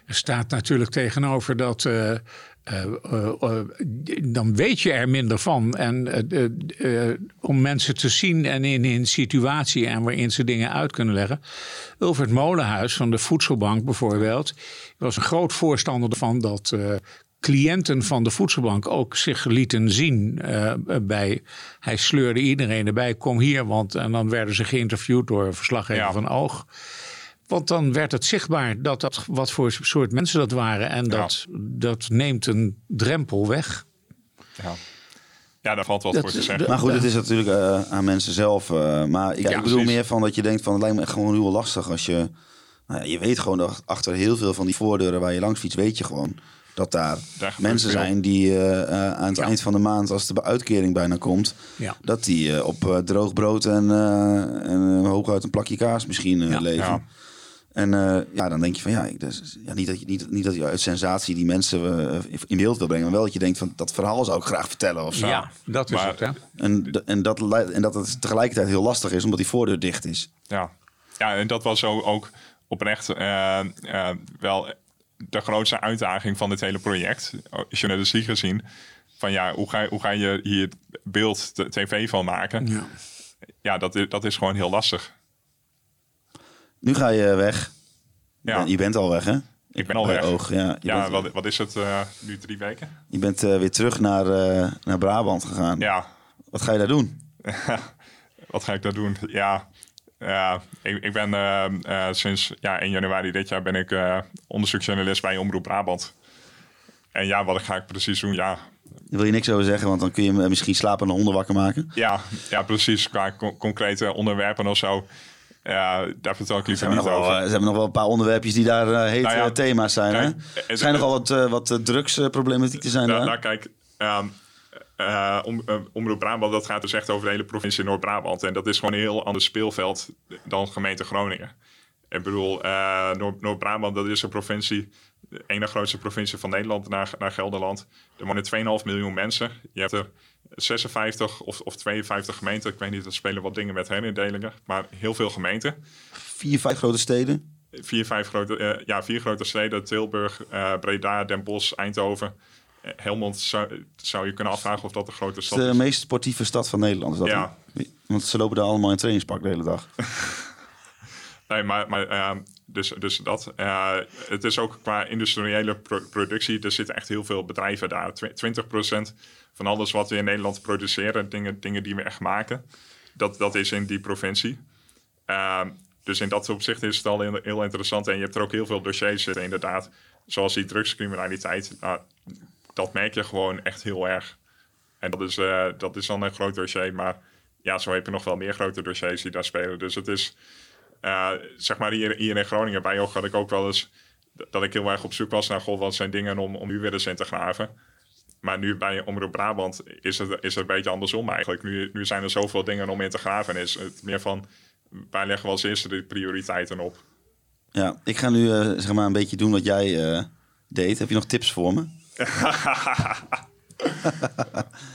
Er staat natuurlijk tegenover dat. Uh, dan weet je er minder van. En om mensen te zien en in een situatie en waarin ze dingen uit kunnen leggen. Ulvert Molenhuis van de Voedselbank bijvoorbeeld. was een groot voorstander ervan dat cliënten van de voedselbank ook zich lieten zien uh, bij. Hij sleurde iedereen erbij, kom hier, want en dan werden ze geïnterviewd door een verslaggever ja. van Oog. Want dan werd het zichtbaar dat dat wat voor soort mensen dat waren en dat, ja. dat neemt een drempel weg. Ja. Ja, daar valt wat dat, voor te zeggen. Maar goed, het is natuurlijk uh, aan mensen zelf. Uh, maar ik, ja, ik bedoel precies. meer van dat je denkt van het lijkt me echt gewoon heel lastig als je. Nou ja, je weet gewoon dat achter heel veel van die voordeuren waar je langs fietst, weet je gewoon dat daar, daar mensen zijn die uh, uh, aan het ja. eind van de maand, als de uitkering bijna komt, ja. dat die uh, op droog brood en, en hooguit een plakje kaas misschien ja. leven. En ja, dan denk je van ja, ik, dus, ja niet, dat je, niet, niet dat je uit sensatie die mensen in beeld wil brengen, maar wel dat je denkt van dat verhaal zou ik graag vertellen of zo. Ja, dat is maar, het. Hè? En, en, dat, en dat het tegelijkertijd heel lastig is omdat die voordeur dicht is. Ja, ja en dat was zo ook oprecht wel de grootste uitdaging van dit hele project, journalistiek gezien. Van ja, hoe ga, hoe ga je hier beeld tv van maken? Ja, ja dat, is, dat is gewoon heel lastig. Nu ga je weg. Ja. Je bent al weg, hè? Ik ben al weg. Oog, ja, je ja bent, wat, wat is het uh, nu drie weken? Je bent uh, weer terug naar, uh, naar Brabant gegaan. Ja. Wat ga je daar doen? wat ga ik daar doen? Ja, ja, ik, ik ben uh, uh, sinds ja, 1 januari dit jaar ben ik uh, onderzoeksjournalist bij Omroep Brabant. En ja, wat ga ik precies doen? Ja. Daar wil je niks over zeggen, want dan kun je misschien slapende honden wakker maken. Ja, ja precies. Qua con concrete onderwerpen of zo. Ja, daar vertel ik liever niet over. Wel, ze hebben nog wel een paar onderwerpjes die daar uh, hete nou ja, thema's zijn. Kijk, hè? Er zijn nogal wat, uh, wat drugsproblematiek te zijn nou, daar. Nou, kijk, um, uh, om, uh, Omroep Brabant, dat gaat dus echt over de hele provincie Noord-Brabant. En dat is gewoon een heel ander speelveld dan gemeente Groningen. Ik bedoel, uh, Noord-Brabant, dat is een provincie, de ene grootste provincie van Nederland naar, naar Gelderland. Er wonen 2,5 miljoen mensen. Je hebt er 56 of, of 52 gemeenten. Ik weet niet, er spelen wat dingen met herindelingen. Maar heel veel gemeenten. Vier, vijf grote steden? Vier, vijf grote, ja, vier grote steden. Tilburg, Breda, Den Bosch, Eindhoven. Helmond zou, zou, je kunnen afvragen of dat de grote stad is. De meest sportieve stad van Nederland is dat. Ja. Want ze lopen daar allemaal in trainingspak de hele dag. nee, maar, maar uh, dus, dus dat. Uh, het is ook qua industriële pro productie. Er zitten echt heel veel bedrijven daar. 20% van alles wat we in Nederland produceren, dingen, dingen die we echt maken, dat, dat is in die provincie. Uh, dus in dat opzicht is het al heel, heel, interessant. En je hebt er ook heel veel dossiers zitten, inderdaad. Zoals die drugscriminaliteit. Nou, dat merk je gewoon echt heel erg. En dat is, uh, dat is dan een groot dossier. Maar ja, zo heb je nog wel meer grote dossiers die daar spelen. Dus het is, uh, zeg maar hier, in Groningen bij Oog had ik ook wel eens... dat ik heel erg op zoek was naar, goh, wat zijn dingen om, om nu weer eens in te graven. Maar nu bij Omroep Brabant is het, is het een beetje andersom eigenlijk. Nu, nu zijn er zoveel dingen om in te graven. En is het meer van, waar leggen we als eerste de prioriteiten op? Ja, ik ga nu uh, zeg maar een beetje doen wat jij deed. Heb je nog tips voor me?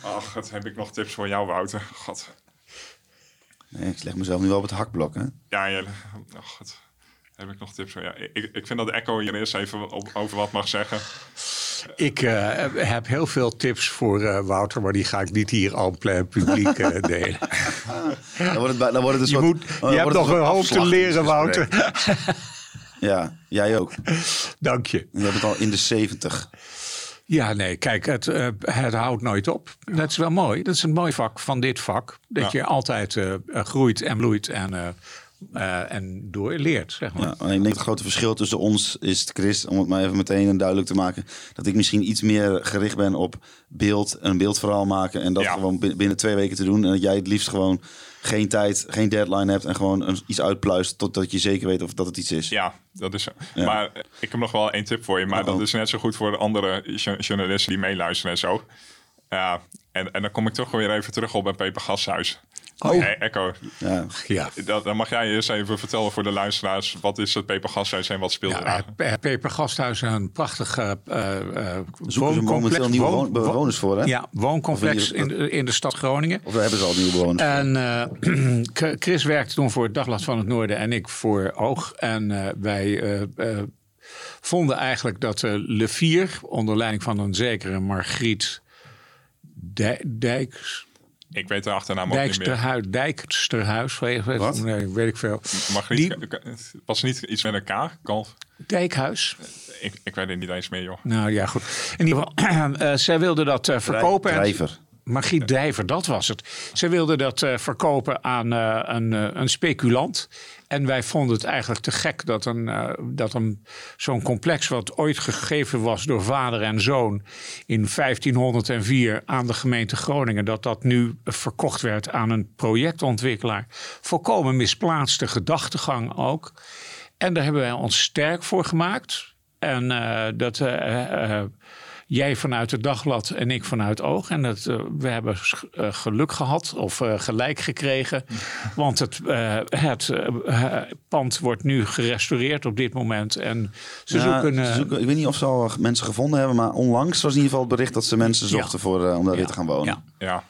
Ach, wat heb ik nog tips voor jou, Wouter? God. Nee, ik leg mezelf nu wel op het hakblok, hè? Ja, ja. Oh, God. Heb ik nog tips voor jou? Ik, ik vind dat de Echo hier eerst even op, over wat mag zeggen. Ik uh, heb heel veel tips voor uh, Wouter, maar die ga ik niet hier al plein publiek uh, delen. dan wordt het, dan wordt het dus je wat, moet, je hebt nog een hoop te leren, Wouter. ja, jij ook. Dank je. Je hebt het al in de 70. Ja, nee, kijk, het, uh, het houdt nooit op. Dat is wel mooi. Dat is een mooi vak van dit vak. Dat ja. je altijd uh, groeit en bloeit en uh, eh, en door leert, zeg maar. Ja, ik denk het grote verschil tussen ons is, Chris, om het maar even meteen duidelijk te maken, dat ik misschien iets meer gericht ben op beeld, een beeldverhaal maken en dat gewoon bin- binnen twee weken te doen. En dat jij het liefst gewoon geen tijd, geen deadline hebt en gewoon een, iets uitpluist totdat je zeker weet of dat het iets is. Ja, dat is zo. Ja. Maar eh, ik heb nog wel één tip voor je. Maar dat is net zo goed voor de andere jo- journalisten die meeluisteren en zo. Ja, en, en dan kom ik toch weer even terug op bij Peper Gashuis. Oh. Echo, Ja. Ja. dat, dan mag jij eerst even vertellen voor de luisteraars. Wat is het Peper Gashuis en wat speelt er Ja, aan? Pe- Peper Gasthuis, een prachtig eh eh, eh, Zoeken ze momenteel nieuwe woon- bewoners voor, hè? Ja, wooncomplex in de, in de stad Groningen. Of hebben ze al nieuwe bewoners? En eh, Chris werkte toen voor het Dagblad van het Noorden en ik voor Oog. En eh, wij vonden eigenlijk dat eh Le Vier, onder leiding van een zekere Margriet Dij- Dijks, Ik weet de achternaam ook niet meer. Dijksterhuis, Wat? nee, weet ik veel. Mag Die- niet, was niet iets met een K? Kalf? Dijkhuis. Ik, ik weet het niet eens meer, joh. Nou ja, goed. In ieder geval, eh, zij wilde dat eh, verkopen. en- Drijver. Margriet Dijver, dat was het. Ze wilde dat eh, verkopen aan eh, een, eh, een speculant. En wij vonden het eigenlijk te gek dat, een, eh, dat een, zo'n complex... wat ooit gegeven was door vader en zoon in 1504 aan de gemeente Groningen... dat dat nu verkocht werd aan een projectontwikkelaar. Volkomen misplaatste gedachtegang ook. En daar hebben wij ons sterk voor gemaakt. En eh, dat... eh, Jij vanuit het dagblad en ik vanuit oog. En dat, eh, we hebben eh, geluk gehad of eh, gelijk gekregen. Want het, het pand wordt nu gerestaureerd op dit moment. En ze Ja, zoeken... ze eh, zoeken- ik weet niet of ze al mensen gevonden hebben, maar onlangs was in ieder geval het bericht dat ze mensen Ja. zochten voor, om daar weer te gaan wonen. ja. Ja.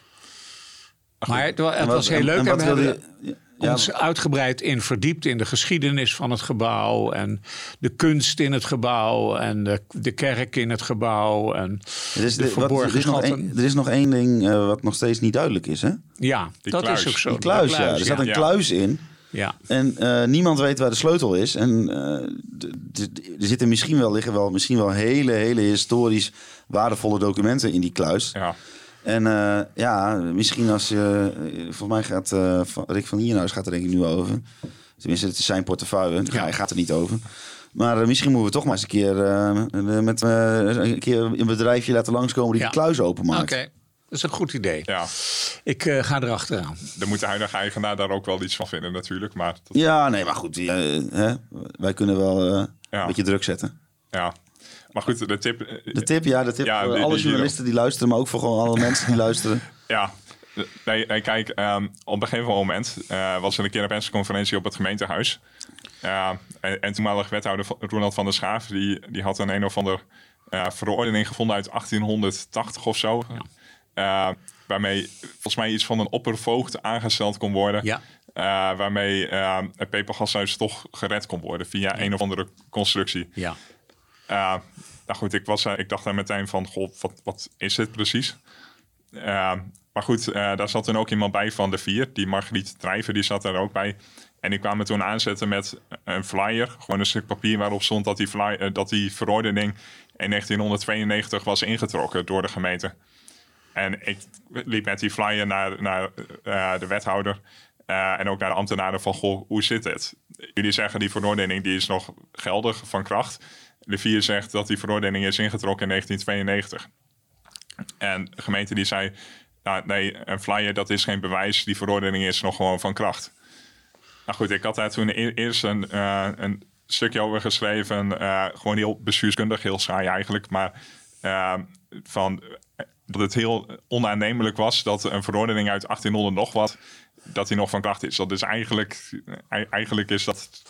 Maar het, was heel en- leuk. en En wat we wilde hebben je- ja, ons uitgebreid in verdiept in de geschiedenis van het gebouw. En de kunst in het gebouw. En de, de kerk in het gebouw. En Er is, de de- wat- verborgen er, is nog één, er is nog één ding eh, wat nog steeds niet duidelijk is. Hè? Ja, Die dat kluis. is ook zo. Die kluis, ja. Er ja. staat een ja. kluis in. Ja. En eh, niemand weet waar de sleutel is. En eh, er zitten misschien wel, liggen wel, misschien wel hele, hele historisch waardevolle documenten in die kluis. Ja. En eh, ja, misschien als je... eh, volgens mij gaat eh, van- Rick van Ierhuis gaat er denk ik nu over. Tenminste, het is zijn portefeuille. Ja. Hij gaat er niet over. Maar misschien moeten we toch maar eens een keer, met, een keer een bedrijfje laten langskomen die Ja. de kluis openmaakt. Oké, dat is een goed idee. ja. Ik eh, ga erachteraan. Dan moet de huidige eigenaar daar ook wel iets van vinden natuurlijk. Maar dat- Ja, nee, maar goed. hè, wij kunnen wel eh, Ja. een beetje druk zetten. ja. Maar goed, de tip... eh, De tip, ja, de tip Ja, voor die- alle die- journalisten die luisteren, maar ook voor gewoon alle mensen die luisteren. Ja, nee, nee kijk, ehm, op een gegeven moment eh, was er een keer een persconferentie op het gemeentehuis. Ja, en, en toenmalig wethouder van- Ronald van der Schaaf, die, die had een een of ander eh, verordening gevonden uit 1880 of zo. Eh, waarmee volgens mij iets van een oppervoogd aangesteld kon worden. Ja. Eh, waarmee het pepergashuis toch gered kon worden via een of andere constructie. Ja. Nou goed, ik, was, eh, ik dacht daar meteen van, goh, wat, wat is dit precies? Uh, maar goed, uh, daar zat toen ook iemand bij van de vier. Die Margriet Drijver, die zat daar ook bij. En die kwamen toen aanzetten met een flyer. Gewoon een stuk papier waarop stond dat die, uh, dat die verordening in 1992 was ingetrokken door de gemeente. En ik liep met die flyer naar, naar de wethouder. En ook naar de ambtenaren van, goh, hoe zit het? Jullie zeggen die verordening die is nog geldig van kracht. De vier zegt dat die verordening is ingetrokken in 1992. En de gemeente die zei, nou, nee, een flyer dat is geen bewijs. Die verordening is nog gewoon van kracht. Nou goed, ik had daar toen e eerst een, uh, een stukje over geschreven. Uh, gewoon heel bestuurskundig, heel saai eigenlijk. Maar uh, van, dat het heel onaannemelijk was dat een verordening uit 1800 nog wat dat die nog van kracht is. Dat is eigenlijk, eigenlijk is dat,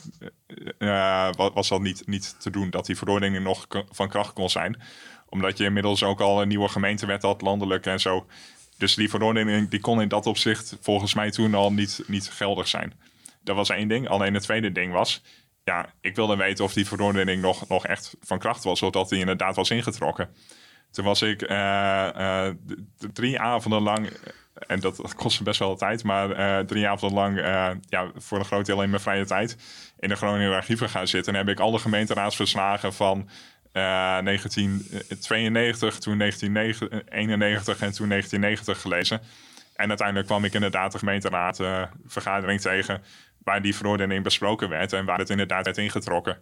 uh, was dat niet, niet te doen, dat die verordening nog van kracht kon zijn. Omdat je inmiddels ook al een nieuwe gemeentewet had, landelijk en zo. Dus die verordening die kon in dat opzicht volgens mij toen al niet, niet geldig zijn. Dat was één ding. Alleen het tweede ding was, ja, ik wilde weten of die verordening nog, nog echt van kracht was, of dat die inderdaad was ingetrokken. Toen was ik uh, drie avonden lang en dat, dat kostte best wel tijd, maar uh, drie avonden lang, uh, ja, voor een groot deel in mijn vrije tijd, in de Groninger archieven gaan zitten. En heb ik alle gemeenteraadsverslagen van uh, 1992, toen 1991 en toen 1990 gelezen. En uiteindelijk kwam ik inderdaad de gemeenteraad eh, vergadering tegen waar die verordening besproken werd en waar het inderdaad werd ingetrokken.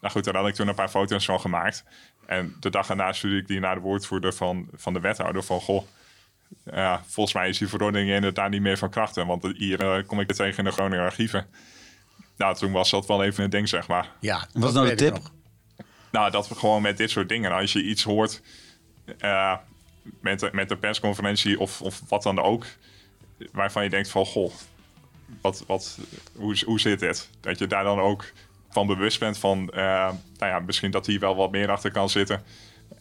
Nou goed, daar had ik toen een paar foto's van gemaakt. En de dag erna stuurde ik die naar de woordvoerder van, van de wethouder van... Goh, ja, volgens mij is die verordening inderdaad niet meer van kracht. hè, Want hier eh, kom ik het tegen in de Groninger archieven. Nou, toen was dat wel even een ding, zeg maar. Ja, Wat is nou de tip? Nou, dat we gewoon met dit soort dingen, als je iets hoort eh, met, de- met de persconferentie of, of wat dan ook, waarvan je denkt van, goh, wat, wat, hoe, hoe zit dit? Dat je daar dan ook van bewust bent van, eh, nou ja, misschien dat hier wel wat meer achter kan zitten.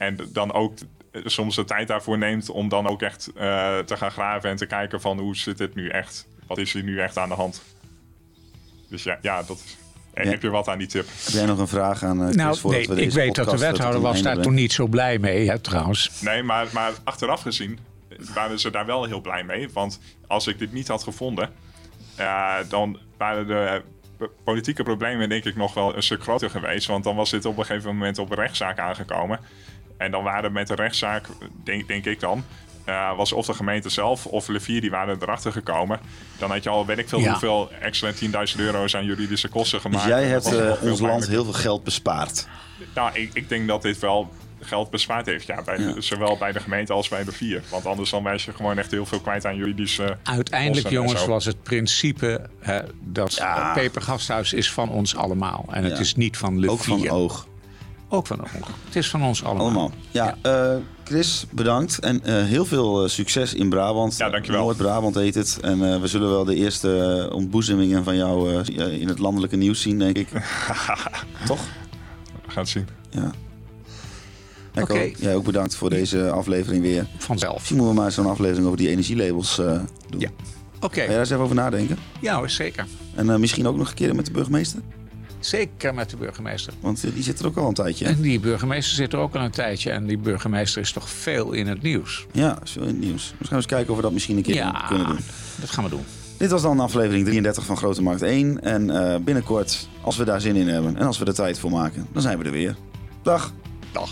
En dan ook soms de tijd daarvoor neemt om dan ook echt eh, te gaan graven en te kijken van, hoe zit dit nu echt? Wat is hier nu echt aan de hand? Dus ja, ja dat is, Ja. heb je wat aan die tip? Heb jij nog een vraag aan eh, Chris Nou, voordat nee, we ik weet dat de eh, wethouder was daar toen niet zo blij mee, hè, trouwens. Nee, maar, maar achteraf gezien waren ze daar wel heel blij mee. Want als ik dit niet had gevonden, ja, dan waren de politieke problemen denk ik nog wel een stuk groter geweest. Want dan was dit op een gegeven moment op een rechtszaak aangekomen. En dan waren met de rechtszaak, denk, denk ik dan, eh, was of de gemeente zelf of Levier, die waren erachter gekomen. Dan had je al, weet ik veel, Ja. hoeveel extra 10.000 euro's aan juridische kosten gemaakt. Dus jij hebt eh, ons land heel veel geld bespaard. Nou, ik, ik denk dat dit wel geld bespaard heeft. Ja, bij, Ja. Zowel bij de gemeente als bij de vier. Want anders dan wijs je gewoon echt heel veel kwijt aan juridische... Uiteindelijk, jongens, was het principe hè, dat Ja. het Pepergasthuis is van ons allemaal. En het is niet van Le Ook van Vier. oog. Ook van. Het is van ons allemaal. Allemaal. Ja, eh, Chris, bedankt. En eh, heel veel eh, succes in Brabant. Ja, dankjewel. Noord-Brabant heet het. En eh, we zullen wel de eerste uh, ontboezemingen van jou eh, in het landelijke nieuws zien, denk ik. Toch? We gaan het zien. Ja. Oké. jij ook bedankt voor deze aflevering weer. Vanzelf. Misschien moeten we maar zo'n aflevering over die energielabels eh, doen. Ja. Oké, Ga jij daar eens even over nadenken? ja hoor, zeker. En eh, misschien ook nog een keer met de burgemeester? Zeker met de burgemeester. Want die zit er ook al een tijdje. hè? En die burgemeester zit er ook al een tijdje. En die burgemeester is toch veel in het nieuws. Ja, zo in het nieuws. Dus gaan we eens kijken of we dat misschien een keer Ja, kunnen doen. dat gaan we doen. Dit was dan aflevering 33 van Grote Markt 1. En eh, binnenkort, als we daar zin in hebben en als we er tijd voor maken, dan zijn we er weer. Dag! Dag.